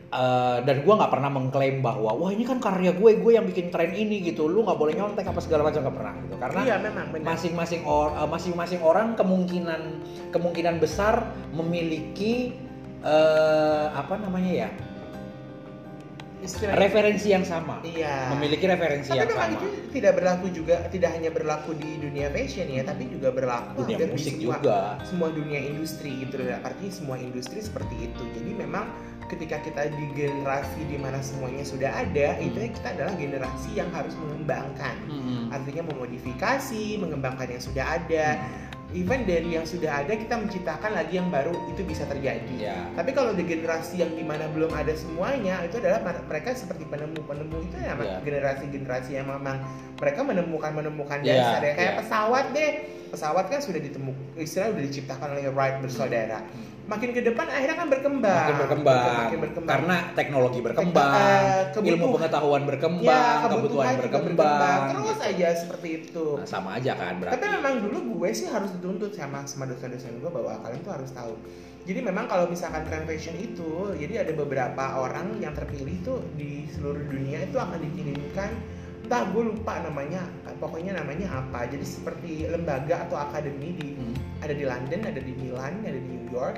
Eh, dan gue nggak pernah mengklaim bahwa wah ini kan karya gue gue yang bikin tren ini gitu. Lu nggak boleh nyontek apa segala macam nggak pernah gitu. Karena iya memang masing-masing or eh, masing-masing orang kemungkinan kemungkinan besar memiliki eh, apa namanya ya? Istilahnya- referensi yang sama. Iya. Memiliki referensi tapi yang sama. itu tidak berlaku juga tidak hanya berlaku di dunia fashion ya tapi juga berlaku dunia hampir di musik semua, juga. semua dunia industri gitu artinya semua industri seperti itu. Jadi memang ketika kita di generasi di mana semuanya sudah ada Hmm. itu ya kita adalah generasi yang harus mengembangkan Mm-mm. artinya memodifikasi mengembangkan yang sudah ada even dari yang sudah ada kita menciptakan lagi yang baru itu bisa terjadi. Ya. Tapi kalau di generasi yang di mana belum ada semuanya itu adalah mer- mereka seperti penemu-penemu itu ya Iya. generasi-generasi yang memang mereka menemukan menemukan Iya, dasar ya kayak iya. pesawat deh pesawat kan sudah ditemukan istilah udah diciptakan oleh Wright bersaudara makin ke depan akhirnya kan berkembang. Makin berkembang. makin berkembang Karena teknologi berkembang, Eh, kebutuhan- ilmu pengetahuan berkembang, ya, kebutuhan kebutuhan juga berkembang. terus aja seperti itu Nah, sama aja kan berarti. tapi memang dulu gue sih harus dituntut sama sama dosen-dosen gue bahwa kalian tuh harus tahu. Jadi memang kalau misalkan trend fashion itu, jadi ada beberapa orang yang terpilih tuh di seluruh dunia itu akan dikirimkan entah gue lupa namanya, pokoknya namanya apa. Jadi seperti lembaga atau akademi di Hmm. ada di London, ada di Milan, ada di York,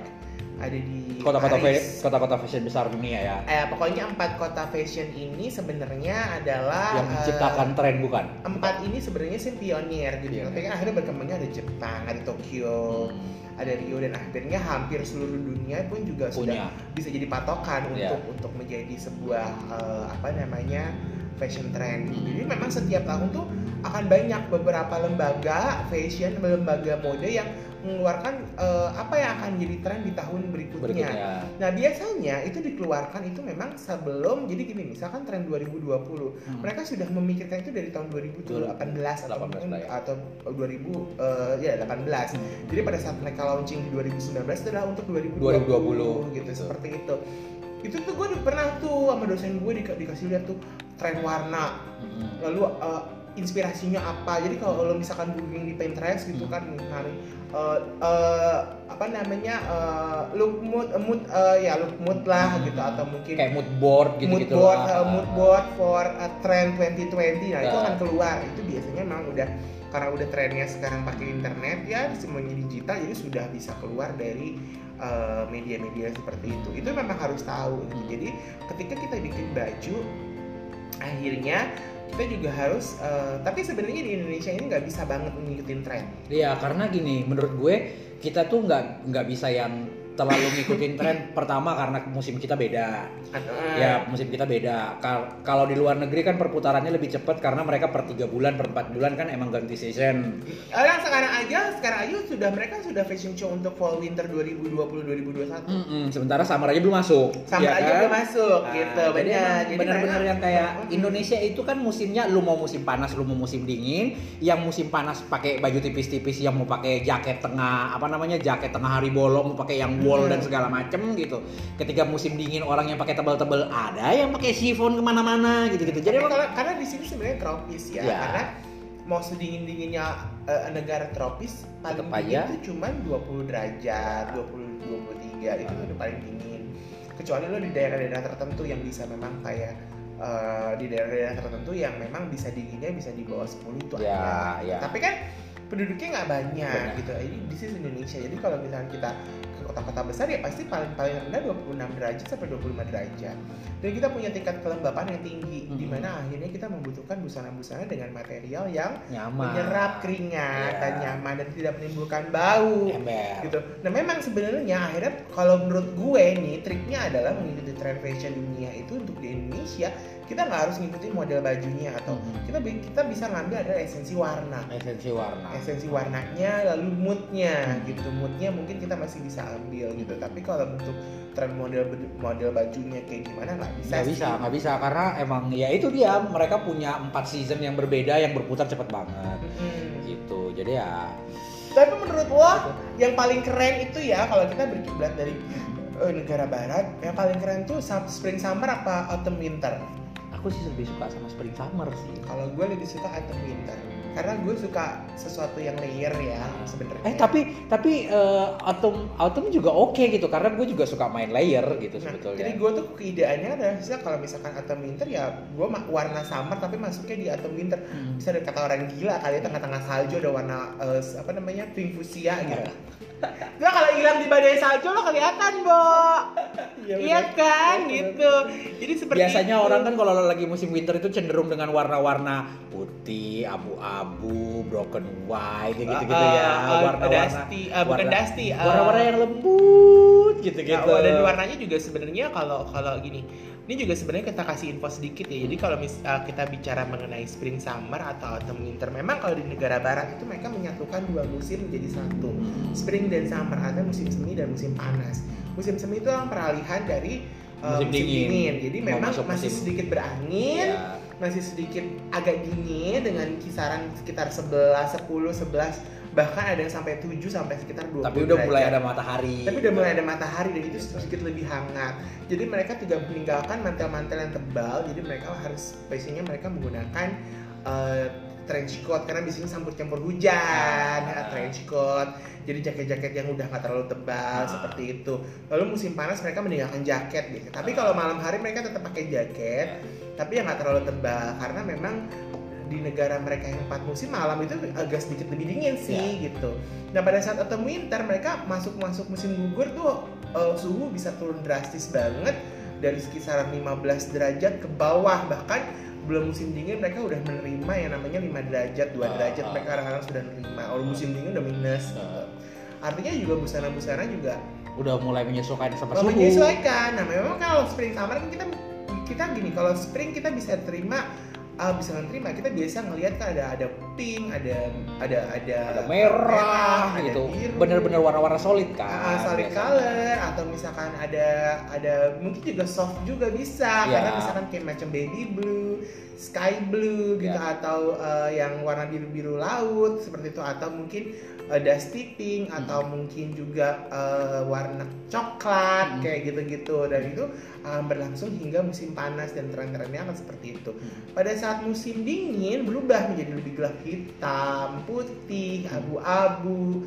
ada di Kota-kota kota-kota fashion besar dunia ya. Eh, pokoknya empat kota fashion ini sebenarnya adalah yang eh, menciptakan tren bukan? empat ini sebenarnya sih pionir gitu. Tapi kan akhirnya berkembangnya ada Jepang, ada Tokyo, Hmm. ada Rio dan akhirnya hampir seluruh dunia pun juga sudah Punya. bisa jadi patokan Iya. untuk untuk menjadi sebuah eh, apa namanya fashion trend. Jadi memang setiap tahun tuh akan banyak beberapa lembaga fashion, lembaga mode yang mengeluarkan eh, apa yang akan jadi tren di tahun berikutnya. Berikutnya. Nah biasanya itu dikeluarkan itu memang sebelum jadi gini misalkan tren 2020 Hmm. mereka sudah memikirkan itu dari tahun 2018 atau 18 mungkin lah ya. atau 2000 eh, ya 18 jadi pada saat mereka launching di 2019 itu adalah untuk 2020, 2020, gitu, gitu. seperti itu itu tuh gue pernah tuh sama dosen gue di, dikasih lihat tuh tren warna Hmm. lalu eh, inspirasinya apa jadi kalau lo misalkan googling di Pinterest gitu Hmm. kan misalnya eh, eh, apa namanya eh, look mood eh, mood eh, ya look mood lah Hmm. gitu atau mungkin Kayak mood board mood gitu-gitu board lah. uh, mood board for a trend 2020 nah itu Ya. akan keluar itu biasanya memang udah karena udah trennya sekarang pakai internet ya semuanya digital jadi sudah bisa keluar dari uh, media-media seperti itu itu memang harus tahu gitu. jadi ketika kita bikin baju akhirnya kita juga harus uh, tapi sebenarnya di Indonesia ini nggak bisa banget ngikutin tren Iya, karena gini, menurut gue kita tuh nggak nggak bisa yang terlalu ngikutin tren. Pertama karena musim kita beda. Ya, musim kita beda. Kal- Kalau di luar negeri kan perputarannya lebih cepat karena mereka per tiga bulan, per empat bulan kan emang ganti season. Orang sekarang aja, sekarang aja sudah mereka sudah fashion show untuk fall winter 2020-2021. Mm-mm, sementara summer aja belum masuk. Sampai ya aja kan? belum masuk Nah, gitu, jadi benar. benar-benar yang kayak. Indonesia itu kan musimnya lu mau musim panas, lu mau musim dingin. Yang musim panas pakai baju tipis-tipis, yang mau pakai jaket tengah apa namanya jaket tengah hari bolong, mau pakai yang wool Hmm. dan segala macem gitu. Ketika musim dingin orang yang pakai tebal-tebal ada, yang pakai chiffon ke mana-mana gitu-gitu. Jadi karena, karena di sini sebenarnya tropis ya, Ya. karena mau sedingin dinginnya negara tropis paling Tetep dingin itu cuma 20 derajat, 20 23 itu udah paling dingin. Kecuali lo di daerah-daerah tertentu yang bisa memang kayak eh, di daerah-daerah tertentu yang memang bisa dinginnya bisa di bawah 10 itu Ya, ada. ya. Tapi kan penduduknya nggak banyak Benar. gitu. Ini di sini Indonesia. Jadi kalau misalnya kita ke kota-kota besar ya pasti paling paling rendah 26 derajat sampai 25 derajat. Dan kita punya tingkat kelembapan yang tinggi Mhm. di mana akhirnya kita membutuhkan busana-busana dengan material yang nyaman. menyerap keringat Iya. dan nyaman dan tidak menimbulkan bau Ember. gitu. Nah memang sebenarnya akhirnya kalau menurut gue nih triknya adalah mengikuti tren fashion dunia itu untuk di Indonesia kita nggak harus ngikutin model bajunya atau Mhm. kita kita bisa ngambil ada esensi warna Esensi warna. esensi warnanya lalu moodnya Hmm. gitu moodnya mungkin kita masih bisa ambil gitu tapi kalau bentuk tren model model bajunya kayak gimana nggak bisa Nggak bisa, nggak bisa karena emang ya itu dia mereka punya empat season yang berbeda yang berputar cepet banget Mm-mm. gitu. Jadi ya tapi menurut lo yang paling keren itu ya kalau kita berkiblat dari eh, negara barat yang paling keren tuh spring summer apa autumn winter aku sih lebih suka sama spring summer sih. kalau gue lebih suka autumn winter karena gue suka sesuatu yang layer ya sebenarnya Eh tapi tapi eh, autumn autumn juga oke gitu karena gue juga suka main layer gitu Nah, sebetulnya. jadi gue tuh keideannya adalah kalau misalkan autumn winter ya gue warna summer tapi masuknya di autumn winter Hmm. bisa ada kata orang gila kali ya tengah-tengah salju ada warna eh, apa namanya pink fuchsia gitu. Nah kalau hilang di badai salju lo kelihatan, Bo. Iya kan, gitu. Jadi seperti Biasanya itu. orang kan kalau lagi musim winter itu cenderung dengan warna-warna putih, abu-abu, broken white kayak gitu-gitu Ah, ya. ah, Warna-warna dusty, bukan warna- dusty, ah. Warna-warna yang lembut gitu-gitu. Nah, dan warnanya juga sebenarnya kalau kalau gini, ini juga sebenarnya kita kasih info sedikit ya. Jadi kalau mis, uh, kita bicara mengenai spring summer atau autumn winter, memang kalau di negara barat itu mereka menyatukan dua musim menjadi satu, spring dan summer atau musim semi dan musim panas. Musim semi itu yang peralihan dari uh, Musim dingin. Jadi Mau memang masih musim- sedikit berangin, Ya. masih sedikit agak dingin dengan kisaran sekitar 11, 10, 11 bahkan ada yang sampai 7 sampai sekitar 20 Tapi udah mulai ada matahari. Tapi udah mulai ada matahari dan itu sedikit lebih hangat. Jadi mereka tidak meninggalkan mantel-mantel yang tebal. Jadi mereka harus biasanya mereka menggunakan eh, trench coat karena biasanya campur campur hujan, Ah. ya, trench coat. Jadi jaket-jaket yang udah nggak terlalu tebal Ah. seperti itu. Lalu musim panas mereka meninggalkan jaket gitu. Tapi kalau malam hari mereka tetap pakai jaket, tapi yang nggak terlalu tebal karena memang di negara mereka yang empat musim malam itu agak sedikit lebih dingin sih gitu. Nah pada saat autumn winter mereka masuk masuk musim gugur tuh eh, suhu bisa turun drastis banget dari kisaran 15 derajat ke bawah bahkan belum musim dingin mereka udah menerima yang namanya 5 derajat 2 Ah, derajat ah. mereka kadang-kadang sudah menerima kalau musim dingin udah minus gitu. artinya juga busana-busana juga Udah mulai menyesuaikan sama suhu. menyesuaikan. Nah, memang kalau spring summer kan kita kita gini, kalau spring kita bisa terima uh, bisa terima kita biasa ngelihat kan ada ada pink, ada ada ada, Ada merah, ada gitu. Bener-bener warna-warna solid kan. Ah, solid biasanya. color atau misalkan ada ada mungkin juga soft juga bisa Iya. karena misalkan kayak macam baby blue, sky blue gitu Iya. atau uh, yang warna biru-biru laut seperti itu atau mungkin uh, dusty pink atau mungkin juga uh, warna coklat Hmm. kayak gitu-gitu dan itu uh, berlangsung hingga musim panas dan tren-trennya akan seperti itu. Pada saat musim dingin berubah menjadi lebih gelap hitam, putih, abu-abu,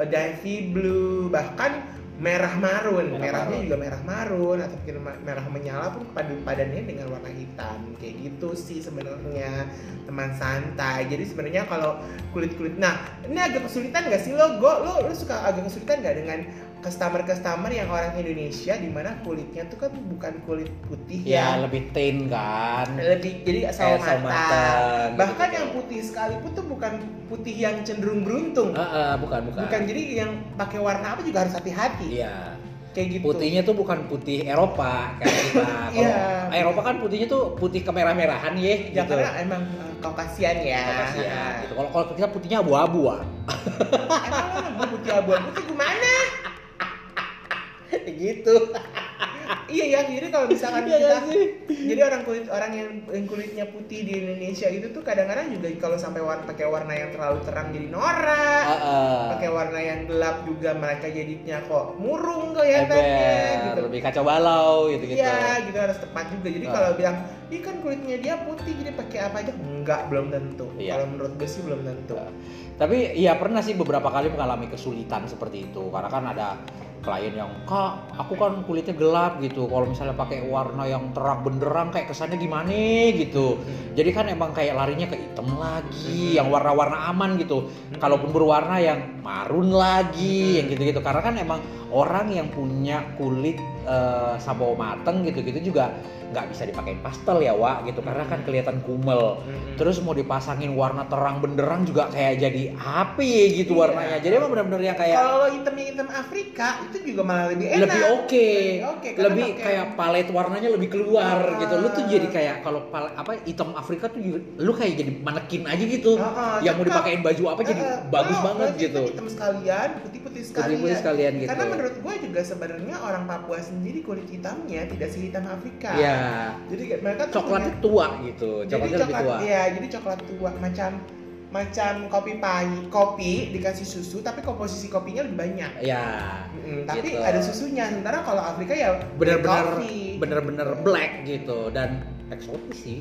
navy blue, bahkan merah marun. Merah Merahnya marun. juga merah marun atau mungkin merah menyala pun padu padannya dengan warna hitam. Kayak gitu sih sebenarnya teman santai. Jadi sebenarnya kalau kulit-kulit nah, ini agak kesulitan gak sih lo? Go, lo lo suka agak kesulitan gak dengan customer-customer yang orang Indonesia di mana kulitnya tuh kan bukan kulit putih Ya yang lebih tin kan. lebih jadi sawo sawo mata. Bahkan gitu-gitu. yang putih sekalipun tuh bukan putih yang cenderung beruntung. Ah, ah, bukan, bukan. Bukan jadi yang pakai warna apa juga harus hati-hati. Iya. Kayak gitu. Putihnya tuh bukan putih Eropa kayak kita. Iya. Eropa kan putihnya tuh putih kemerah-merahan ya Ya gitu. karena emang uh, Kaukasian ya. Kasihan, gitu. Kalau kalau kita putihnya abu-abu ah. Emang putih abu-abu tuh gimana? gitu. iya ya, jadi kalau misalkan Iya kita sih? jadi orang kulit orang yang, yang kulitnya putih di Indonesia itu tuh kadang-kadang juga kalau sampai warna pakai warna yang terlalu terang jadi norak. Ah, ah. pakai warna yang gelap juga mereka jadinya kok murung kelihatannya Ember, gitu. lebih kacau balau gitu-gitu. Iya, gitu harus tepat juga. Jadi Ah. kalau bilang, "Ih kan kulitnya dia putih, jadi pakai apa aja?" Enggak, belum tentu. Iya. Kalau menurut gue sih belum tentu. Ah. Tapi iya pernah sih beberapa kali mengalami kesulitan seperti itu karena kan ada klien yang kak aku kan kulitnya gelap gitu. Kalau misalnya pakai warna yang terang benderang kayak kesannya gimana gitu. Jadi kan emang kayak larinya ke hitam lagi yang warna-warna aman gitu. Kalaupun berwarna yang marun lagi yang gitu-gitu. Karena kan emang orang yang punya kulit sawo mateng gitu-gitu juga nggak bisa dipakein pastel ya Wak gitu karena kan kelihatan kumel Mm-mm. terus mau dipasangin warna terang benderang juga kayak jadi api gitu Iya. warnanya jadi emang benar-benar yang kayak kalau hitamnya hitam Afrika itu juga malah lebih enak. lebih oke Lebih oke, karena lebih pakai- kayak palet warnanya lebih keluar Ah. gitu lu tuh jadi kayak kalau apa hitam Afrika tuh lu kayak jadi manekin aja gitu Ah, ah, yang mau dipakein baju apa jadi Eh, bagus oh, banget gitu Hitam, hitam sekalian, putih-putih sekalian. putih-putih sekalian gitu Karena menurut gue juga sebenarnya orang Papua sendiri kulit hitamnya tidak sehitam Afrika. ya Jadi mereka tuh coklatnya punya- tua gitu jadi coklatnya lebih coklat tua iya jadi coklat tua macam macam kopi pahit kopi dikasih susu tapi komposisi kopinya lebih banyak ya Mm, tapi Gitu. ada susunya sementara kalau Afrika ya bener-bener coffee. bener-bener black gitu dan eksotis sih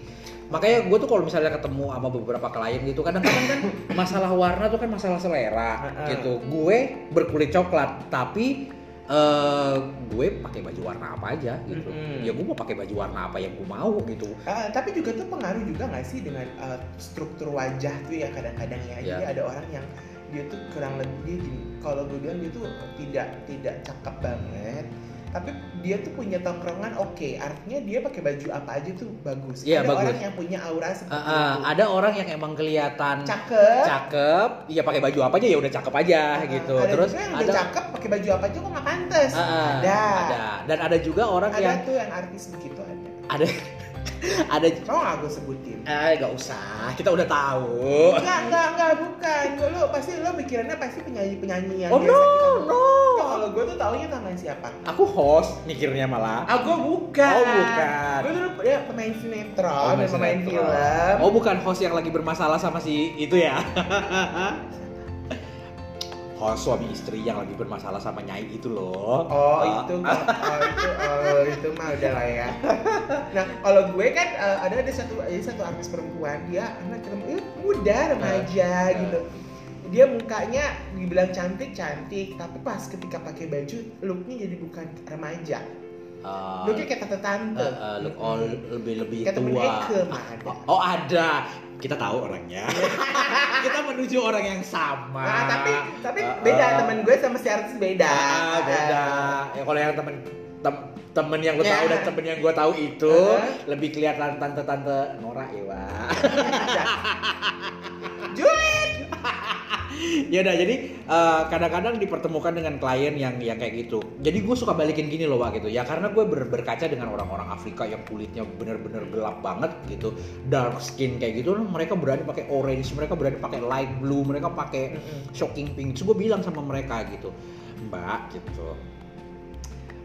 makanya gue tuh kalau misalnya ketemu sama beberapa klien gitu kadang-kadang kan masalah warna tuh kan masalah selera gitu gue berkulit coklat tapi eh gue pakai baju warna apa aja gitu Mm-mm. ya gue mau pakai baju warna apa yang gue mau gitu Ah, tapi juga tuh pengaruh juga nggak sih dengan uh, struktur wajah tuh ya kadang-kadang ya. Jadi Ya. ada orang yang dia tuh kurang lebih dia gini. Kalau gue bilang dia tuh tidak tidak cakep banget. Tapi dia tuh punya tongkrongan oke. Artinya dia pakai baju apa aja tuh bagus. Iya, ada bagus. orang yang punya aura seperti Eh, eh, itu. ada orang yang emang kelihatan Cakep. cakep ya pakai baju apa aja ya udah cakep aja Ah, gitu ada terus yang ada cakep pakai baju apa aja kok nggak pantas. Ah, ada. ada. Dan ada juga orang ada yang tuh yang artis begitu ada. Ada. Ada. Mau nggak gue sebutin? Eh nggak usah. Kita udah tahu. Enggak, enggak, enggak, bukan. Lo pasti lo pikirannya pasti penyanyi-penyanyi yang oh no no. Tuh, Kalau gue tuh taunya namanya siapa? aku host mikirnya malah. Ah, gue bukan. Oh, bukan. Gue dulu ya pemain sinetron Oh, pemain film. Oh bukan host yang lagi bermasalah sama si itu ya Host suami istri yang lagi bermasalah sama Nyai itu loh Oh, Ah. itu mah, oh, itu oh, itu mah udah lah ya. Nah, kalau gue kan eh, ada ada satu ada satu artis perempuan, dia anak eh, muda remaja Ah. gitu. Dia mukanya dibilang cantik cantik, tapi pas ketika pakai baju looknya jadi bukan remaja. Ah, Looknya kayak tante-tante. eh, eh, look all lebih lebih Kayak temen tua Eke ada. Oh ada kita tahu orangnya kita menuju orang yang sama Nah, tapi tapi Ah, beda ah. temen gue sama si artis beda. Ah, beda. Ya kalau yang temen tem- temen yang gue tahu Ya. dan temen yang gue tahu itu Uh-huh. lebih kelihatan tante-tante Nora ya, Wak. Julid. ya udah jadi eh, kadang-kadang dipertemukan dengan klien yang yang kayak gitu. Jadi gue suka balikin gini loh Wak gitu. Ya karena gue ber- berkaca dengan orang-orang Afrika yang kulitnya bener-bener gelap banget gitu, dark skin kayak gitu, mereka berani pakai orange, mereka berani pakai light blue, mereka pakai shocking pink. Gue bilang sama mereka gitu, Mbak gitu.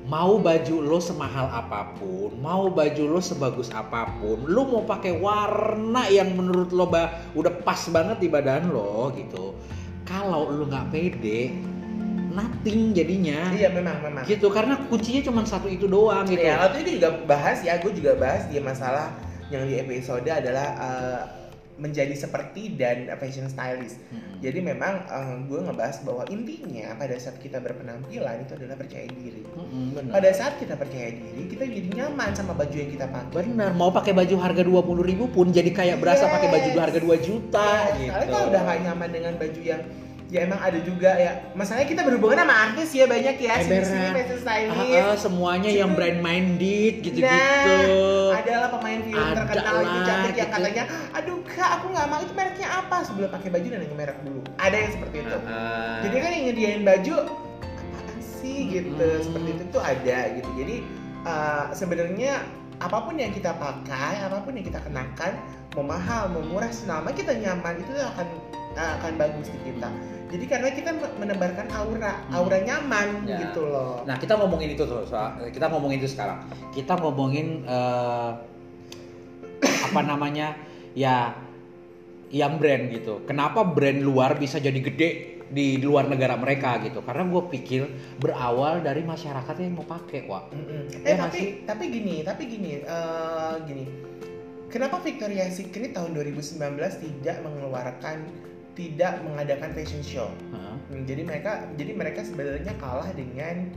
Mau baju lo semahal apa pun, mau baju lo sebagus apa pun, lo mau pakai warna yang menurut lo ba- udah pas banget di badan lo gitu. Kalau lo nggak pede, nothing jadinya. Iya memang memang. Gitu karena kuncinya cuma satu itu doang gitu. Ya, waktu itu juga bahas ya, gue juga bahas dia masalah yang di episode adalah eh, menjadi seperti dan fashion stylist. Hmm. Jadi memang eh, gue ngebahas bahwa intinya pada saat kita berpenampilan itu adalah percaya diri. Mm-mm, bener. Pada saat kita percaya diri, kita jadi nyaman sama baju yang kita pakai. Bener, mau pakai baju harga 20.000 ribu pun jadi kayak berasa pakai baju harga 2 juta Yes, gitu. Kalau udah gak nyaman dengan baju yang ya emang ada juga ya masalahnya kita berhubungan sama artis ya banyak ya sini sini fashion stylist Ah, ah, semuanya yang Situ. brand minded gitu-gitu. Nah, adalah pemain film Ada terkenal itu lah, cantik yang gitu. katanya, aduh kak aku nggak mau itu mereknya apa sebelum pakai baju dan nanya merek dulu. Ada yang seperti itu. Ah, Jadi kan yang nyediain baju apaan sih gitu, Mm-mm. seperti itu tuh ada gitu. Jadi uh, sebenarnya apa pun yang kita pakai, apa pun yang kita kenakan, mau mahal, mau murah, selama kita nyaman itu akan akan bagus di kita. Jadi karena kita menebarkan aura, Hmm. aura nyaman Ya. gitu loh. Nah, kita ngomongin itu tuh, soal- kita ngomongin itu sekarang. Kita ngomongin eh, apa namanya? Ya yang brand gitu. Kenapa brand luar bisa jadi gede di luar negara mereka gitu? Karena gue pikir berawal dari masyarakat yang mau pakai, wah. Mm-mm. Ya Eh nggak tapi tapi gini, tapi gini, eh, gini. Kenapa Victoria's Secret tahun 2019 tidak mengeluarkan tidak mengadakan fashion show? Hah? Hmm, Jadi mereka jadi mereka sebenarnya kalah dengan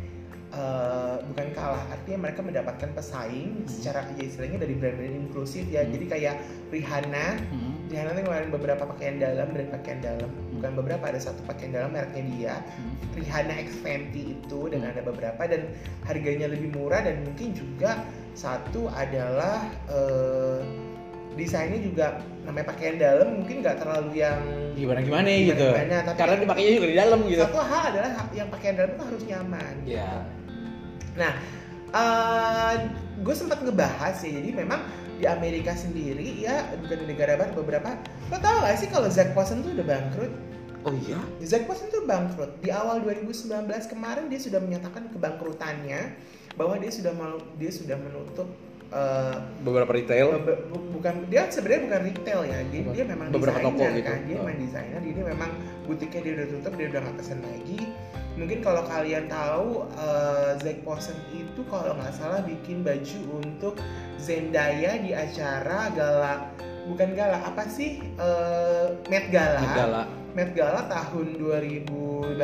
eh, bukan kalah, artinya mereka mendapatkan pesaing Hmm. secara ya istilahnya dari brand-brand inklusif ya. Hmm. Jadi kayak Rihanna, Hmm. Rihanna tuh ngeluarin beberapa pakaian dalam, brand pakaian dalam. Bukan beberapa, ada satu pakaian dalam mereknya dia. Hmm. Rihanna X Fenty itu dan Hmm. ada beberapa dan harganya lebih murah dan mungkin juga satu adalah eh, desainnya juga namanya pakaian dalam mungkin nggak terlalu yang Gimana gimana Gimana- gitu. gimana, tapi- Karena dipakainya juga di dalam gitu. satu hal adalah yang pakaian dalam itu harus nyaman. Iya. Nah, gue sempat ngebahas ya jadi memang di Amerika sendiri ya bukan di negara barat beberapa lo tau gak sih kalau Zac Posen tuh udah bangkrut Oh iya. Zac Posen tuh bangkrut di awal 2019 kemarin dia sudah menyatakan kebangkrutannya bahwa dia sudah dia sudah menutup eh, Beberapa retail. be- bu- bukan dia sebenarnya bukan retail ya dia, dia memang Beberapa desainer toko gitu. kan dia Oh. memang desainer dia memang butiknya dia udah tutup dia udah nggak pesen lagi mungkin kalau kalian tahu eh, Zac Posen itu kalau nggak salah bikin baju untuk Zendaya di acara gala bukan gala apa sih Eh, Met Gala Negara. Met Gala tahun 2018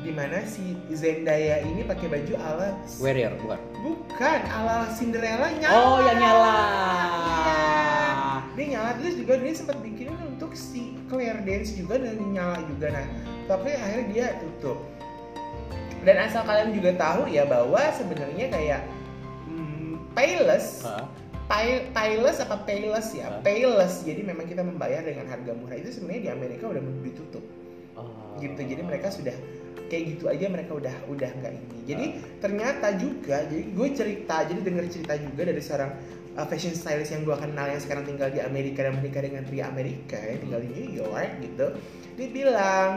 di mana si Zendaya ini pakai baju ala Warrior bukan? bukan ala Cinderella nyala. Oh yang nyala. Iya. Dia nyala terus juga dia sempat bikin untuk si Claire Dance juga dan nyala juga nah. Tapi akhirnya dia tutup. Dan asal kalian juga tahu ya bahwa sebenarnya kayak hmm, Payless? Pay, payless apa payless ya? Payless. Jadi memang kita membayar dengan harga murah itu sebenarnya di Amerika udah ditutup Oh. gitu. Jadi mereka sudah kayak gitu aja mereka udah udah nggak ini jadi ternyata juga jadi gue cerita jadi denger cerita juga dari seorang uh, fashion stylist yang gue kenal yang sekarang tinggal di Amerika dan menikah dengan pria Amerika yang tinggal di New York gitu dia bilang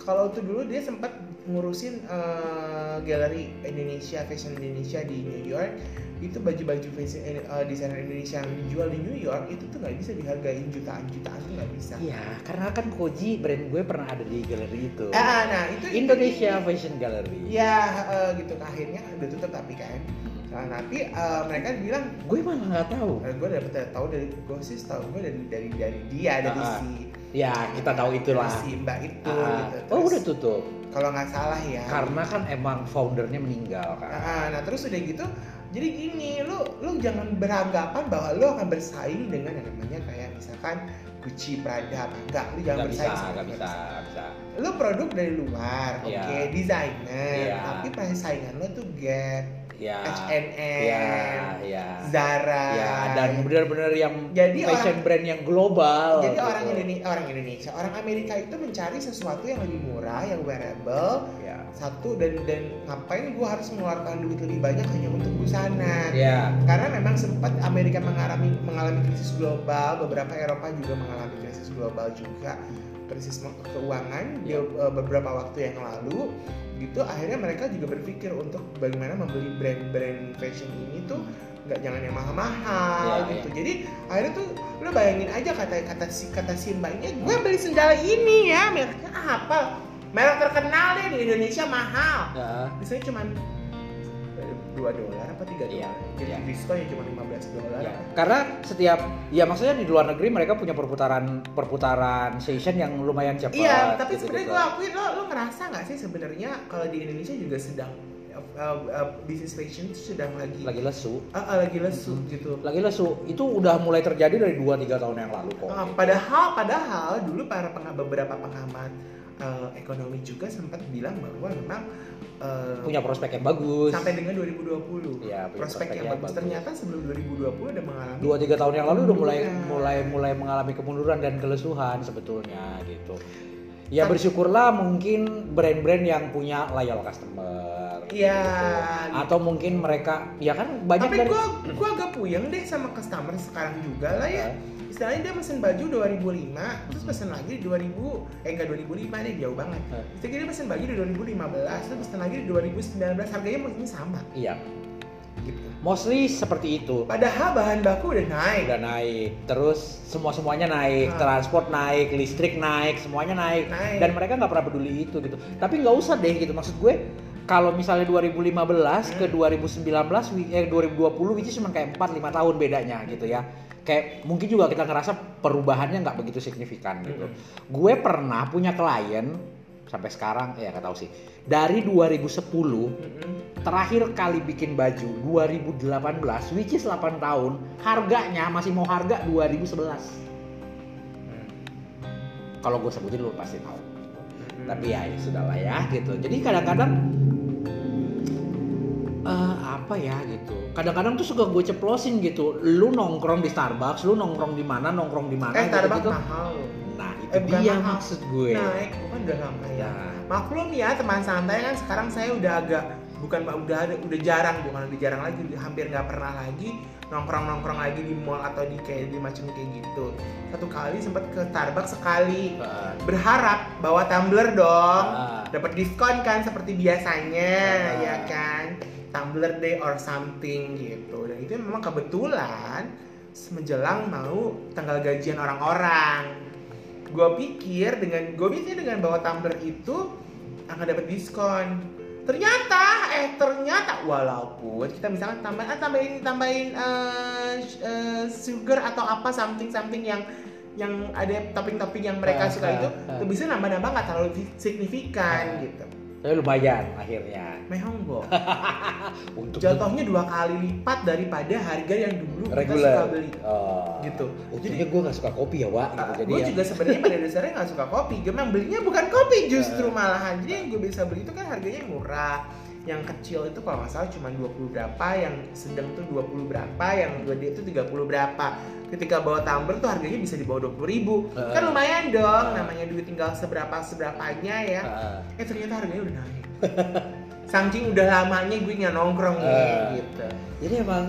kalau tuh dulu dia sempat ngurusin uh, galeri Indonesia fashion Indonesia di New York itu baju-baju fashion uh, desainer Indonesia yang dijual di New York itu tuh nggak bisa dihargain jutaan-jutaan tuh nggak bisa Iya, karena kan Koji brand gue pernah ada di galeri itu. ah nah itu Indonesia Fashion Gallery. ya uh, gitu akhirnya udah tutup tapi kan nah, tapi uh, mereka bilang Gue malah nggak tahu. Eh, gue dapet tahu dari gue sih tahu gue dari dari dari dia dari Ah, si Ya, kita tahu itulah. si mbak itu Ah, gitu oh, Terus, udah tutup. kalau nggak salah ya Karena kan emang foundernya meninggal kan. Ah, nah terus udah gitu jadi gini lu lu jangan beranggapan bahwa lu akan bersaing dengan yang namanya kayak misalkan Gucci Prada apa enggak lu jangan Gak bisa, bersaing sama gak bisa, gak bisa. lu produk dari luar oke Iya. desainer Iya. tapi persaingan lu tuh Gap Ya. H&M Ya, ya. Zara Ya, dan benar-benar yang Jadi fashion brand yang global. Jadi gitu. orang Indonesia, orang Indonesia, orang Amerika itu mencari sesuatu yang lebih murah, yang wearable, Ya. Satu dan dan ngapain gue harus mengeluarkan duit lebih banyak hanya untuk busana? Ya. Karena memang sempat Amerika mengalami mengalami krisis global, beberapa Eropa juga mengalami krisis global juga, krisis keuangan Ya. di eh, beberapa waktu yang lalu. Gitu akhirnya mereka juga berpikir untuk bagaimana membeli brand-brand fashion ini tuh nggak jangan yang mahal-mahal Ya, gitu. Jadi akhirnya tuh lo bayangin aja kata kata si kata si mbaknya, gue beli sendal ini ya, mereknya apa? Merek terkenal deh di Indonesia mahal. Ya. Biasanya cuman dua dolar apa tiga Iya, dolar. Jadi iya. diskon ya cuma 15 dolar. Ya, karena setiap ya maksudnya di luar negeri mereka punya perputaran perputaran session yang lumayan cepat. Iya, tapi gitu-gitu. sebenarnya gue akuin lo lo ngerasa nggak sih sebenarnya kalau di Indonesia juga sedang uh, uh, bisnis fashion itu sedang lagi lagi lesu. Ah, ah, lagi lesu gitu. Lagi lesu. Itu udah mulai terjadi dari 2 3 tahun yang lalu kok. Ah, padahal padahal dulu para pengah- beberapa pengamat uh, ekonomi juga sempat bilang bahwa memang uh, punya prospek yang bagus. sampai dengan 2020 Iya, punya prospek yang bagus. Ternyata sebelum 2020 udah mengalami dua tiga tahun yang lalu udah mulai Kemunduran. mulai mulai mengalami kemunduran dan kelesuhan sebetulnya gitu. Ya bersyukurlah mungkin brand-brand yang punya loyal customer. Iya, gitu. Atau mungkin mereka ya kan banyak Tapi dari gua gua agak puyeng deh sama customer sekarang juga lah ya. Istilahnya dia pesen baju 2005, terus pesen lagi di 2000, eh enggak 2005 deh jauh banget. Eh. Terus dia pesen baju di 2015, terus pesen lagi di 2019, harganya mungkin sama Iya, gitu. mostly seperti itu. Padahal bahan baku udah naik. Udah naik, terus semua semuanya naik, transport naik, listrik naik, semuanya naik. Naik. Dan mereka nggak pernah peduli itu gitu. Tapi nggak usah deh gitu. Maksud gue kalau misalnya 2015 ke Hmm. 2019 wi- eh 2020 which is cuma kayak 4 5 tahun bedanya gitu ya. Kayak mungkin juga kita ngerasa perubahannya nggak begitu signifikan gitu. Mm. Gue pernah punya klien sampai sekarang ya nggak tahu sih. Dari 2010 Mm-mm. terakhir kali bikin baju 2018 which is 8 tahun harganya masih mau harga 2011 kalau gue sebutin lu pasti tahu. Tapi ya, ya sudahlah ya gitu. Jadi kadang-kadang eh, apa ya gitu. Kadang-kadang tuh suka gue ceplosin gitu. Lu nongkrong di Starbucks lu nongkrong di mana nongkrong di mana eh Starbucks gitu, mahal. Nah itu Eh, dia mahal. maksud gue. Naik, bukan udah ya. Nah, Maklum ya teman santai kan sekarang saya udah agak bukan udah udah jarang bukan udah jarang lagi udah hampir nggak pernah lagi nongkrong nongkrong lagi di mall atau di kayak di macam kayak gitu. Satu kali sempat ke Starbucks sekali. Berharap bawa tumbler dong. Dapat diskon kan seperti biasanya Ah. ya kan? Tumbler day or something gitu. Dan itu memang kebetulan menjelang mau tanggal gajian orang-orang. Gue pikir dengan gue pikir dengan bawa tumbler itu akan dapat diskon ternyata eh ternyata walaupun kita misalkan tambah ah, tambahin tambahin sh- eh, sugar atau apa something something yang yang ada topping-topping yang mereka Ah, suka ah, itu itu bisa nambah-nambah nggak terlalu signifikan Ah. gitu. Tapi lumayan akhirnya Mehonggo. untuk Jatuhnya dua kali lipat daripada harga yang dulu kita reguler suka beli. Oh. Gitu. Untungnya gue gak suka kopi ya, Wak. Gitu. Uh, Jadi gue ya, juga sebenarnya pada dasarnya nggak suka kopi. Gue memang belinya bukan kopi justru Ah. malahan. Jadi yang gue bisa beli itu kan harganya murah. Yang kecil itu kalau nggak salah cuma 20 berapa yang sedang tuh 20 berapa yang gede itu 30 berapa ketika bawa tumbler tuh harganya bisa di bawah 20 ribu Heeh. kan lumayan dong Heeh. namanya duit tinggal seberapa seberapanya ya Ah, eh ternyata harganya udah naik saking udah lamanya gue nggak nongkrong nih Eh. gitu jadi emang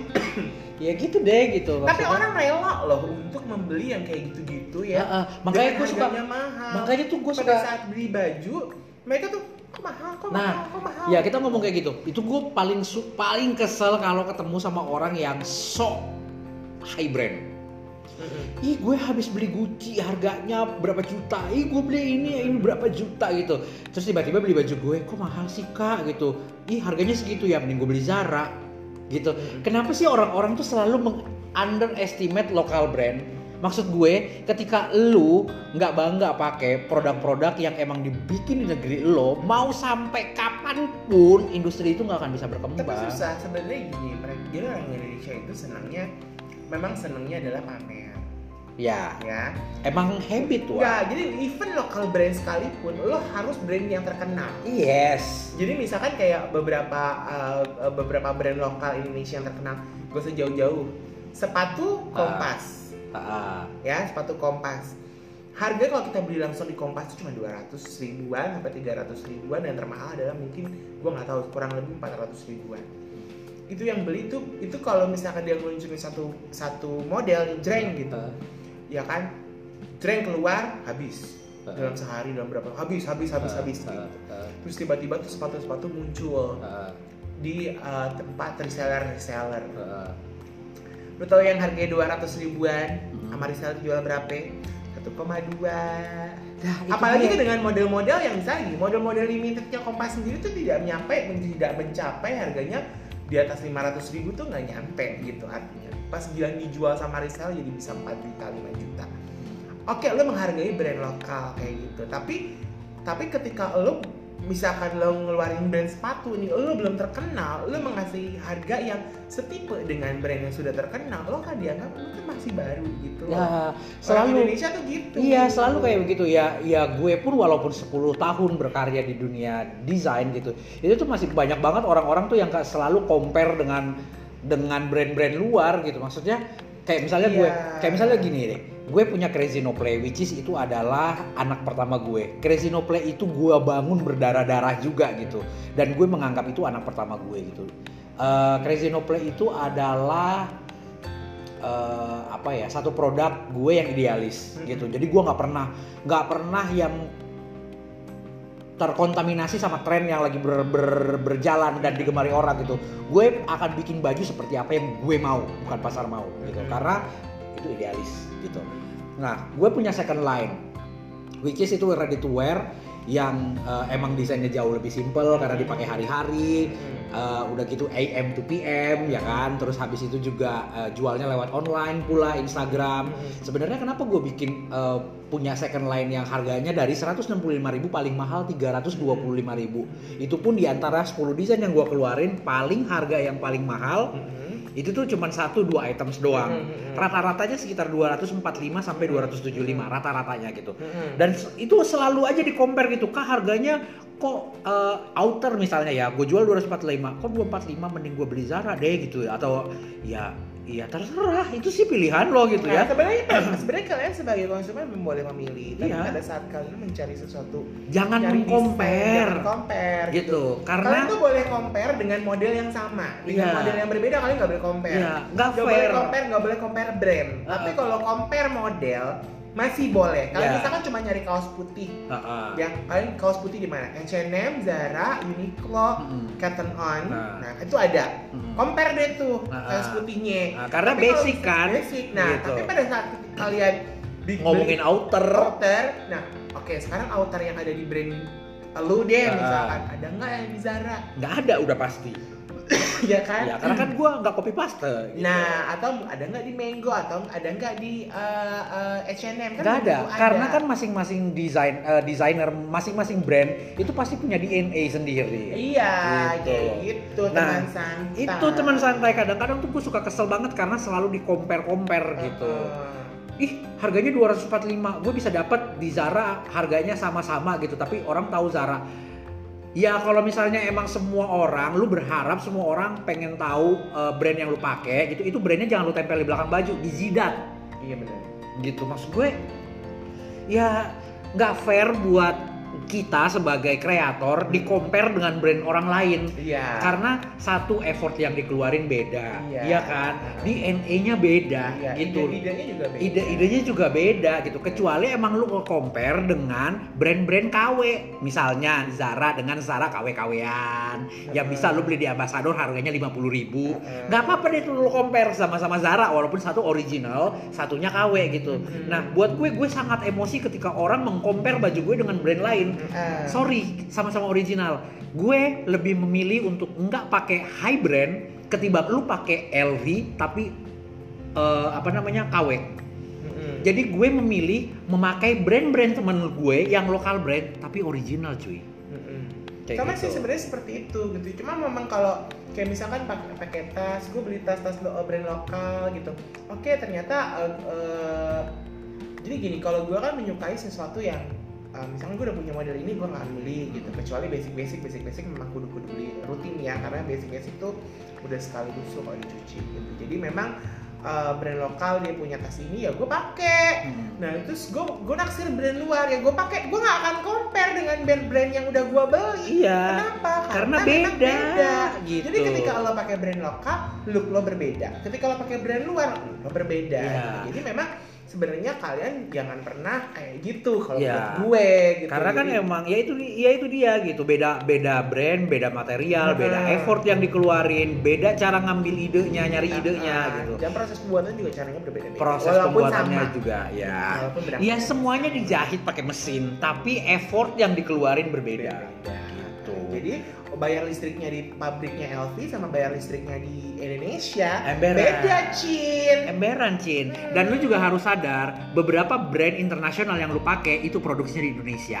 ya gitu deh gitu tapi maksudnya. orang rela loh untuk membeli yang kayak gitu-gitu ya Ah, ah. makanya gue suka mahal makanya tuh gue pada suka saat beli baju mereka tuh kok mahal kok Nah, mahal kok mahal? ya kita ngomong kayak gitu. Itu gue paling su- paling kesel kalau ketemu sama orang yang sok high brand. Ih gue habis beli Gucci harganya berapa juta? Ih gue beli ini ini berapa juta gitu. Terus tiba-tiba beli baju gue kok mahal sih kak? Gitu. Ih harganya segitu ya mending gue beli Zara. Gitu. Kenapa sih orang-orang tuh selalu meng underestimate lokal brand maksud gue ketika lu nggak bangga pakai produk-produk yang emang dibikin di negeri lo mau sampai kapan pun industri itu nggak akan bisa tapi berkembang susah. Sebenarnya gini mereka jadi orang Indonesia itu senangnya memang senangnya adalah pamer. Ya. Ya. Emang habit wah Enggak, jadi even local brand sekalipun lo harus brand yang terkenal. Yes. Jadi misalkan kayak beberapa uh, beberapa brand lokal Indonesia yang terkenal gak usah jauh-jauh. Sepatu kompas Ah, ya sepatu kompas. Harga kalau kita beli langsung di kompas itu cuma 200 ribuan sampai 300 ribuan dan termahal adalah mungkin gua nggak tahu kurang lebih 400 ribuan. Itu yang beli itu itu kalau misalkan dia ngelunjukin satu satu model jreng gitu. Ah, ya kan? Jreng keluar habis. Ah, dalam sehari dalam berapa habis habis habis ah, habis gitu. ah, terus tiba-tiba tuh sepatu-sepatu muncul ah, di uh, tempat reseller reseller ah. Lu tahu yang harganya 200 ribuan Hmm. sama reseller jual berapa? 1,2 Nah, itu apalagi dia. dengan model-model yang misalnya model-model limitednya Kompas sendiri tuh tidak nyampe tidak mencapai harganya di atas 500 ribu tuh nggak nyampe gitu artinya. Pas gila dijual sama reseller jadi bisa 4 juta 5 juta. Oke lo menghargai brand lokal kayak gitu. Tapi tapi ketika lo misalkan lo ngeluarin brand sepatu nih lo belum terkenal lo mengasih harga yang setipe dengan brand yang sudah terkenal lo kan dianggap lo kan masih baru gitu. Ya Orang selalu Indonesia tuh gitu. Iya selalu kayak begitu. Ya ya gue pun walaupun 10 tahun berkarya di dunia desain gitu itu tuh masih banyak banget orang-orang tuh yang selalu compare dengan dengan brand-brand luar gitu. Maksudnya kayak misalnya gue Iya. kayak misalnya gini deh. Gue punya Crazy No Play which is itu adalah anak pertama gue. Crazy No Play itu gue bangun berdarah-darah juga gitu. Dan gue menganggap itu anak pertama gue gitu. Eh, Crazy No Play itu adalah eh, apa ya satu produk gue yang idealis Mhm. gitu. Jadi gue nggak pernah nggak pernah yang terkontaminasi sama tren yang lagi ber- ber- berjalan dan digemari orang gitu. Gue akan bikin baju seperti apa yang gue mau bukan pasar mau gitu. Mhm. karena itu idealis gitu. Nah gue punya second line which is itu ready to wear yang eh, emang desainnya jauh lebih simple karena dipakai hari-hari Hmm. Uh, udah gitu AM to PM ya kan terus habis itu juga uh, jualnya lewat online pula Instagram Hmm. sebenarnya kenapa gue bikin uh, punya second line yang harganya dari 165.000 paling mahal 325.000 itu pun di antara 10 desain yang gue keluarin paling harga yang paling mahal Hmm. Itu tuh cuma satu dua items doang. Hmm. rata-ratanya sekitar 245 sampai 275 rata-ratanya gitu. Hmm. dan itu selalu aja di compare gitu. Kah harganya kok eh, outer misalnya ya gue jual 245 kok 245 mending gue beli Zara deh gitu. Ya atau ya ya terserah. Itu sih pilihan lo gitu Nah, ya. sebenarnya sebenarnya kalian sebagai konsumen boleh memilih tapi Iya. pada saat kalian mencari sesuatu jangan jangan compare gitu. kalian karena tuh boleh compare dengan model yang sama. Dengan Iya. model yang berbeda kalian nggak boleh compare. Ya nggak nggak boleh fair. compare nggak boleh compare brand. Tapi Uh-uh. kalau compare model masih boleh kalau Iya. misalkan cuma nyari kaos putih Heeh. ya kalian kaos putih di mana H&M Zara Uniqlo Mm-mm. Cotton On Nah. nah itu ada Mm-mm. compare deh tuh Nah, kaos ah. putihnya Nah, karena Tapi basic kan basic nah gitu. tapi pada saat kalian di ngomongin outer outer nah oke sekarang outer yang ada di brand lu deh Ah. misalkan ada nggak yang di Zara nggak ada udah pasti ya kan ya karena kan gue nggak copy paste gitu. Nah, atau ada nggak di Mango atau ada nggak di uh, uh, H&M kan Nggak ada, begitu karena kan masing-masing desain eh, desainer, masing-masing brand itu pasti punya DNA sendiri. iya Gitu. kayak gitu Nah, teman santai. Itu teman santai kadang-kadang tuh gue suka kesel banget karena selalu di compare compare gitu. Uh, Ih, harganya 245, gue bisa dapat di Zara harganya sama-sama gitu, tapi orang tahu Zara. Ya kalau misalnya emang semua orang, lu berharap semua orang pengen tahu uh, brand yang lu pakai gitu, itu brandnya jangan lu tempel di belakang baju, di jidat. Iya benar. Gitu maksud gue. Ya nggak fair buat kita sebagai kreator di compare dengan brand orang lain. Iya. Karena satu effort yang dikeluarin beda, Iya. iya kan? DNA-nya beda Iya, gitu. ide-idenya juga beda. Ide-idenya juga beda gitu. Kecuali emang lu compare dengan brand-brand KW. Misalnya Zara dengan Zara KW-KW-an. Yang bisa lu beli di Ambassador harganya 50.000 ribu. Gak apa-apa deh lu compare sama-sama Zara walaupun satu original, satunya KW gitu. Mhm. Nah, buat gue gue sangat emosi ketika orang mengcompare baju gue dengan brand lain. Heeh. Sorry, sama-sama original. Gue lebih memilih untuk nggak pakai high brand ketimbang lu pakai LV tapi eh, apa namanya KW. Mm-mm. Jadi gue memilih memakai brand-brand temen gue yang lokal brand tapi original cuy. Kayak Sama gitu. sih sebenarnya seperti itu gitu. Cuma memang kalau kayak misalkan pakai pakai tas, gue beli tas-tas lo- brand lokal gitu. Oke, ternyata eh, eh, jadi gini, kalau gue kan menyukai sesuatu yang eh, misalnya gue udah punya model ini gue nggak beli gitu kecuali basic basic basic basic memang kudu kudu beli rutin ya karena basic basic tuh udah sekali busuk kalau dicuci gitu jadi memang eh, brand lokal dia punya tas ini ya gue pakai Hmm. Nah terus gue gue naksir brand luar ya gue pakai gue nggak akan compare dengan brand-brand yang udah gue beli. Iya. Kenapa? Karena memang beda, gitu. Jadi ketika lo pakai brand lokal, look lo berbeda. Ketika lo pakai brand luar, look lo berbeda. Iya. Jadi memang sebenarnya kalian jangan pernah kayak gitu kalau Iya. menurut gue gitu. Karena kan Jadi- emang ya itu ya itu dia gitu beda beda brand, beda material, beda Hmm. effort yang dikeluarin, beda cara ngambil idenya, nyari idenya Ah, gitu. Dan proses pembuatan juga caranya berbeda-beda. Proses Walaupun pembuatannya sama. juga ya. Walaupun berapa- Ya semuanya dijahit pakai mesin, tapi effort yang dikeluarin berbeda. Berbeda. Gitu. Jadi bayar listriknya di pabriknya LV sama bayar listriknya di Indonesia Emberan. beda cin. Emberan Cin. Dan lu juga harus sadar beberapa brand internasional yang lu pakai itu produksinya di Indonesia.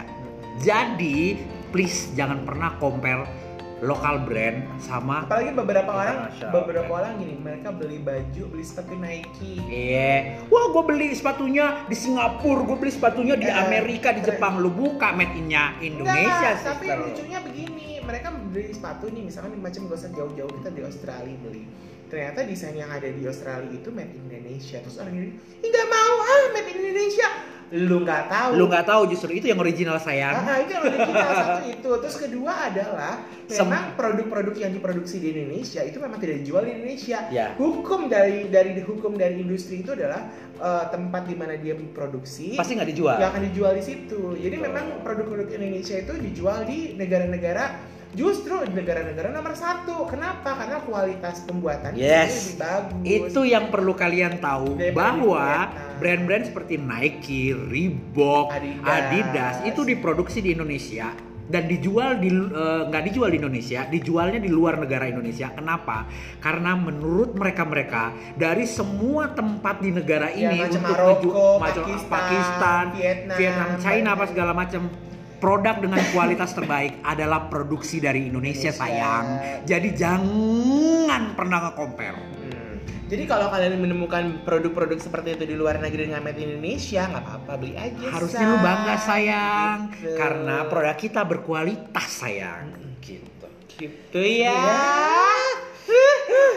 Jadi please jangan pernah compare lokal brand sama Apalagi beberapa orang beberapa orang gini mereka beli baju beli sepatu Nike. Iya, wah gue beli sepatunya di Singapura, gue beli sepatunya di Eh, Amerika, di keren. Jepang. Lu buka made innya Indonesia Enggak, tapi lucunya begini, mereka beli sepatu nih misalkan macam gak usah jauh-jauh kita di Australia beli. Ternyata desain yang ada di Australia itu made in Indonesia. Terus orang ini, "Ih, nggak mau ah made in Indonesia." Lu nggak tahu. Lu nggak tahu justru itu yang original sayang. Ah, itu yang original satu itu. Terus kedua adalah memang produk-produk yang diproduksi di Indonesia itu memang tidak dijual di Indonesia. Ya. Hukum dari dari hukum dari industri itu adalah eh, tempat di mana dia produksi Pasti nggak dijual. nggak akan dijual di situ. Jadi memang produk-produk Indonesia itu dijual di negara-negara justru di negara-negara nomor satu. Kenapa? Karena kualitas pembuatan Yes. lebih bagus. Itu yang perlu kalian tahu Daripada bahwa brand-brand seperti Nike, Reebok, Adidas. Adidas, itu diproduksi di Indonesia dan dijual di eh, nggak dijual di Indonesia, dijualnya di luar negara Indonesia. Kenapa? Karena menurut mereka-mereka dari semua tempat di negara Ya, ini macam untuk Maroko, Pakistan, Pakistan, Vietnam, Vietnam, China apa segala macam produk dengan kualitas terbaik adalah produksi dari Indonesia, Indonesia. sayang. Jadi jangan pernah nge-compare. Hmm. Jadi kalau kalian menemukan produk-produk seperti itu di luar negeri dengan made in Indonesia, nggak apa-apa beli aja. Harusnya Say. lu bangga sayang Gitu. karena produk kita berkualitas sayang. Gitu. Gitu ya.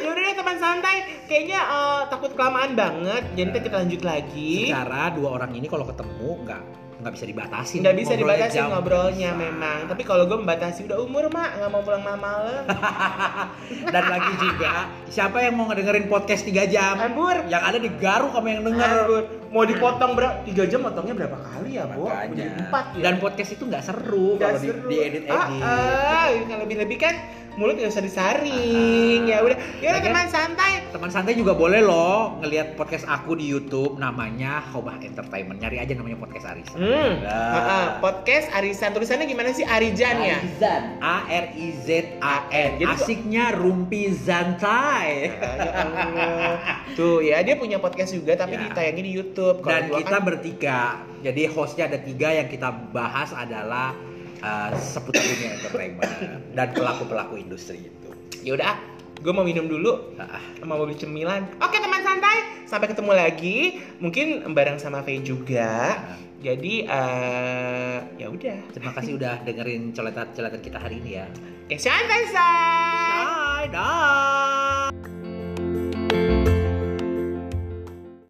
Yaudah deh teman santai, kayaknya eh, takut kelamaan banget. Jadi kita lanjut lagi. Secara dua orang ini kalau ketemu nggak nggak bisa dibatasi. Nggak bisa dibatasi jam. ngobrolnya Bisa. memang. Tapi kalau gue membatasi udah umur mak, nggak mau pulang malam-malam. Dan lagi juga siapa yang mau ngedengerin podcast 3 jam? Ambur. Yang ada di Garuk kamu yang denger. Ambur. Mau dipotong berapa? Tiga jam potongnya berapa kali ya, Bu? Empat ya. Dan podcast itu nggak seru kalau di, seru. diedit edit. Ah, ah, yang lebih-lebih kan mulut nggak usah disaring. Ya udah, ya udah Lagian- teman santai. Teman santai juga boleh loh ngelihat podcast aku di YouTube namanya Hobah Entertainment. Nyari aja namanya podcast Arisa. Hmm. Nah. Ah, ah, podcast Arisan tulisannya gimana sih Arijan ya? Arizan. A R I Z A N. Asiknya rumpi zantai. Ya Allah. Tuh ya dia punya podcast juga tapi Ya. ditayangin di YouTube. Dan kita kan- bertiga. Jadi hostnya ada tiga yang kita bahas adalah uh, seputar dunia entertainment dan pelaku-pelaku industri itu. ya udah, gue mau minum dulu. Ah, mau beli cemilan. Oke teman santai, sampai ketemu lagi. Mungkin bareng sama Faye juga. Jadi eh ya udah. Terima kasih udah dengerin coletan-coletan kita hari ini ya. Oke, sampai Bye, dah.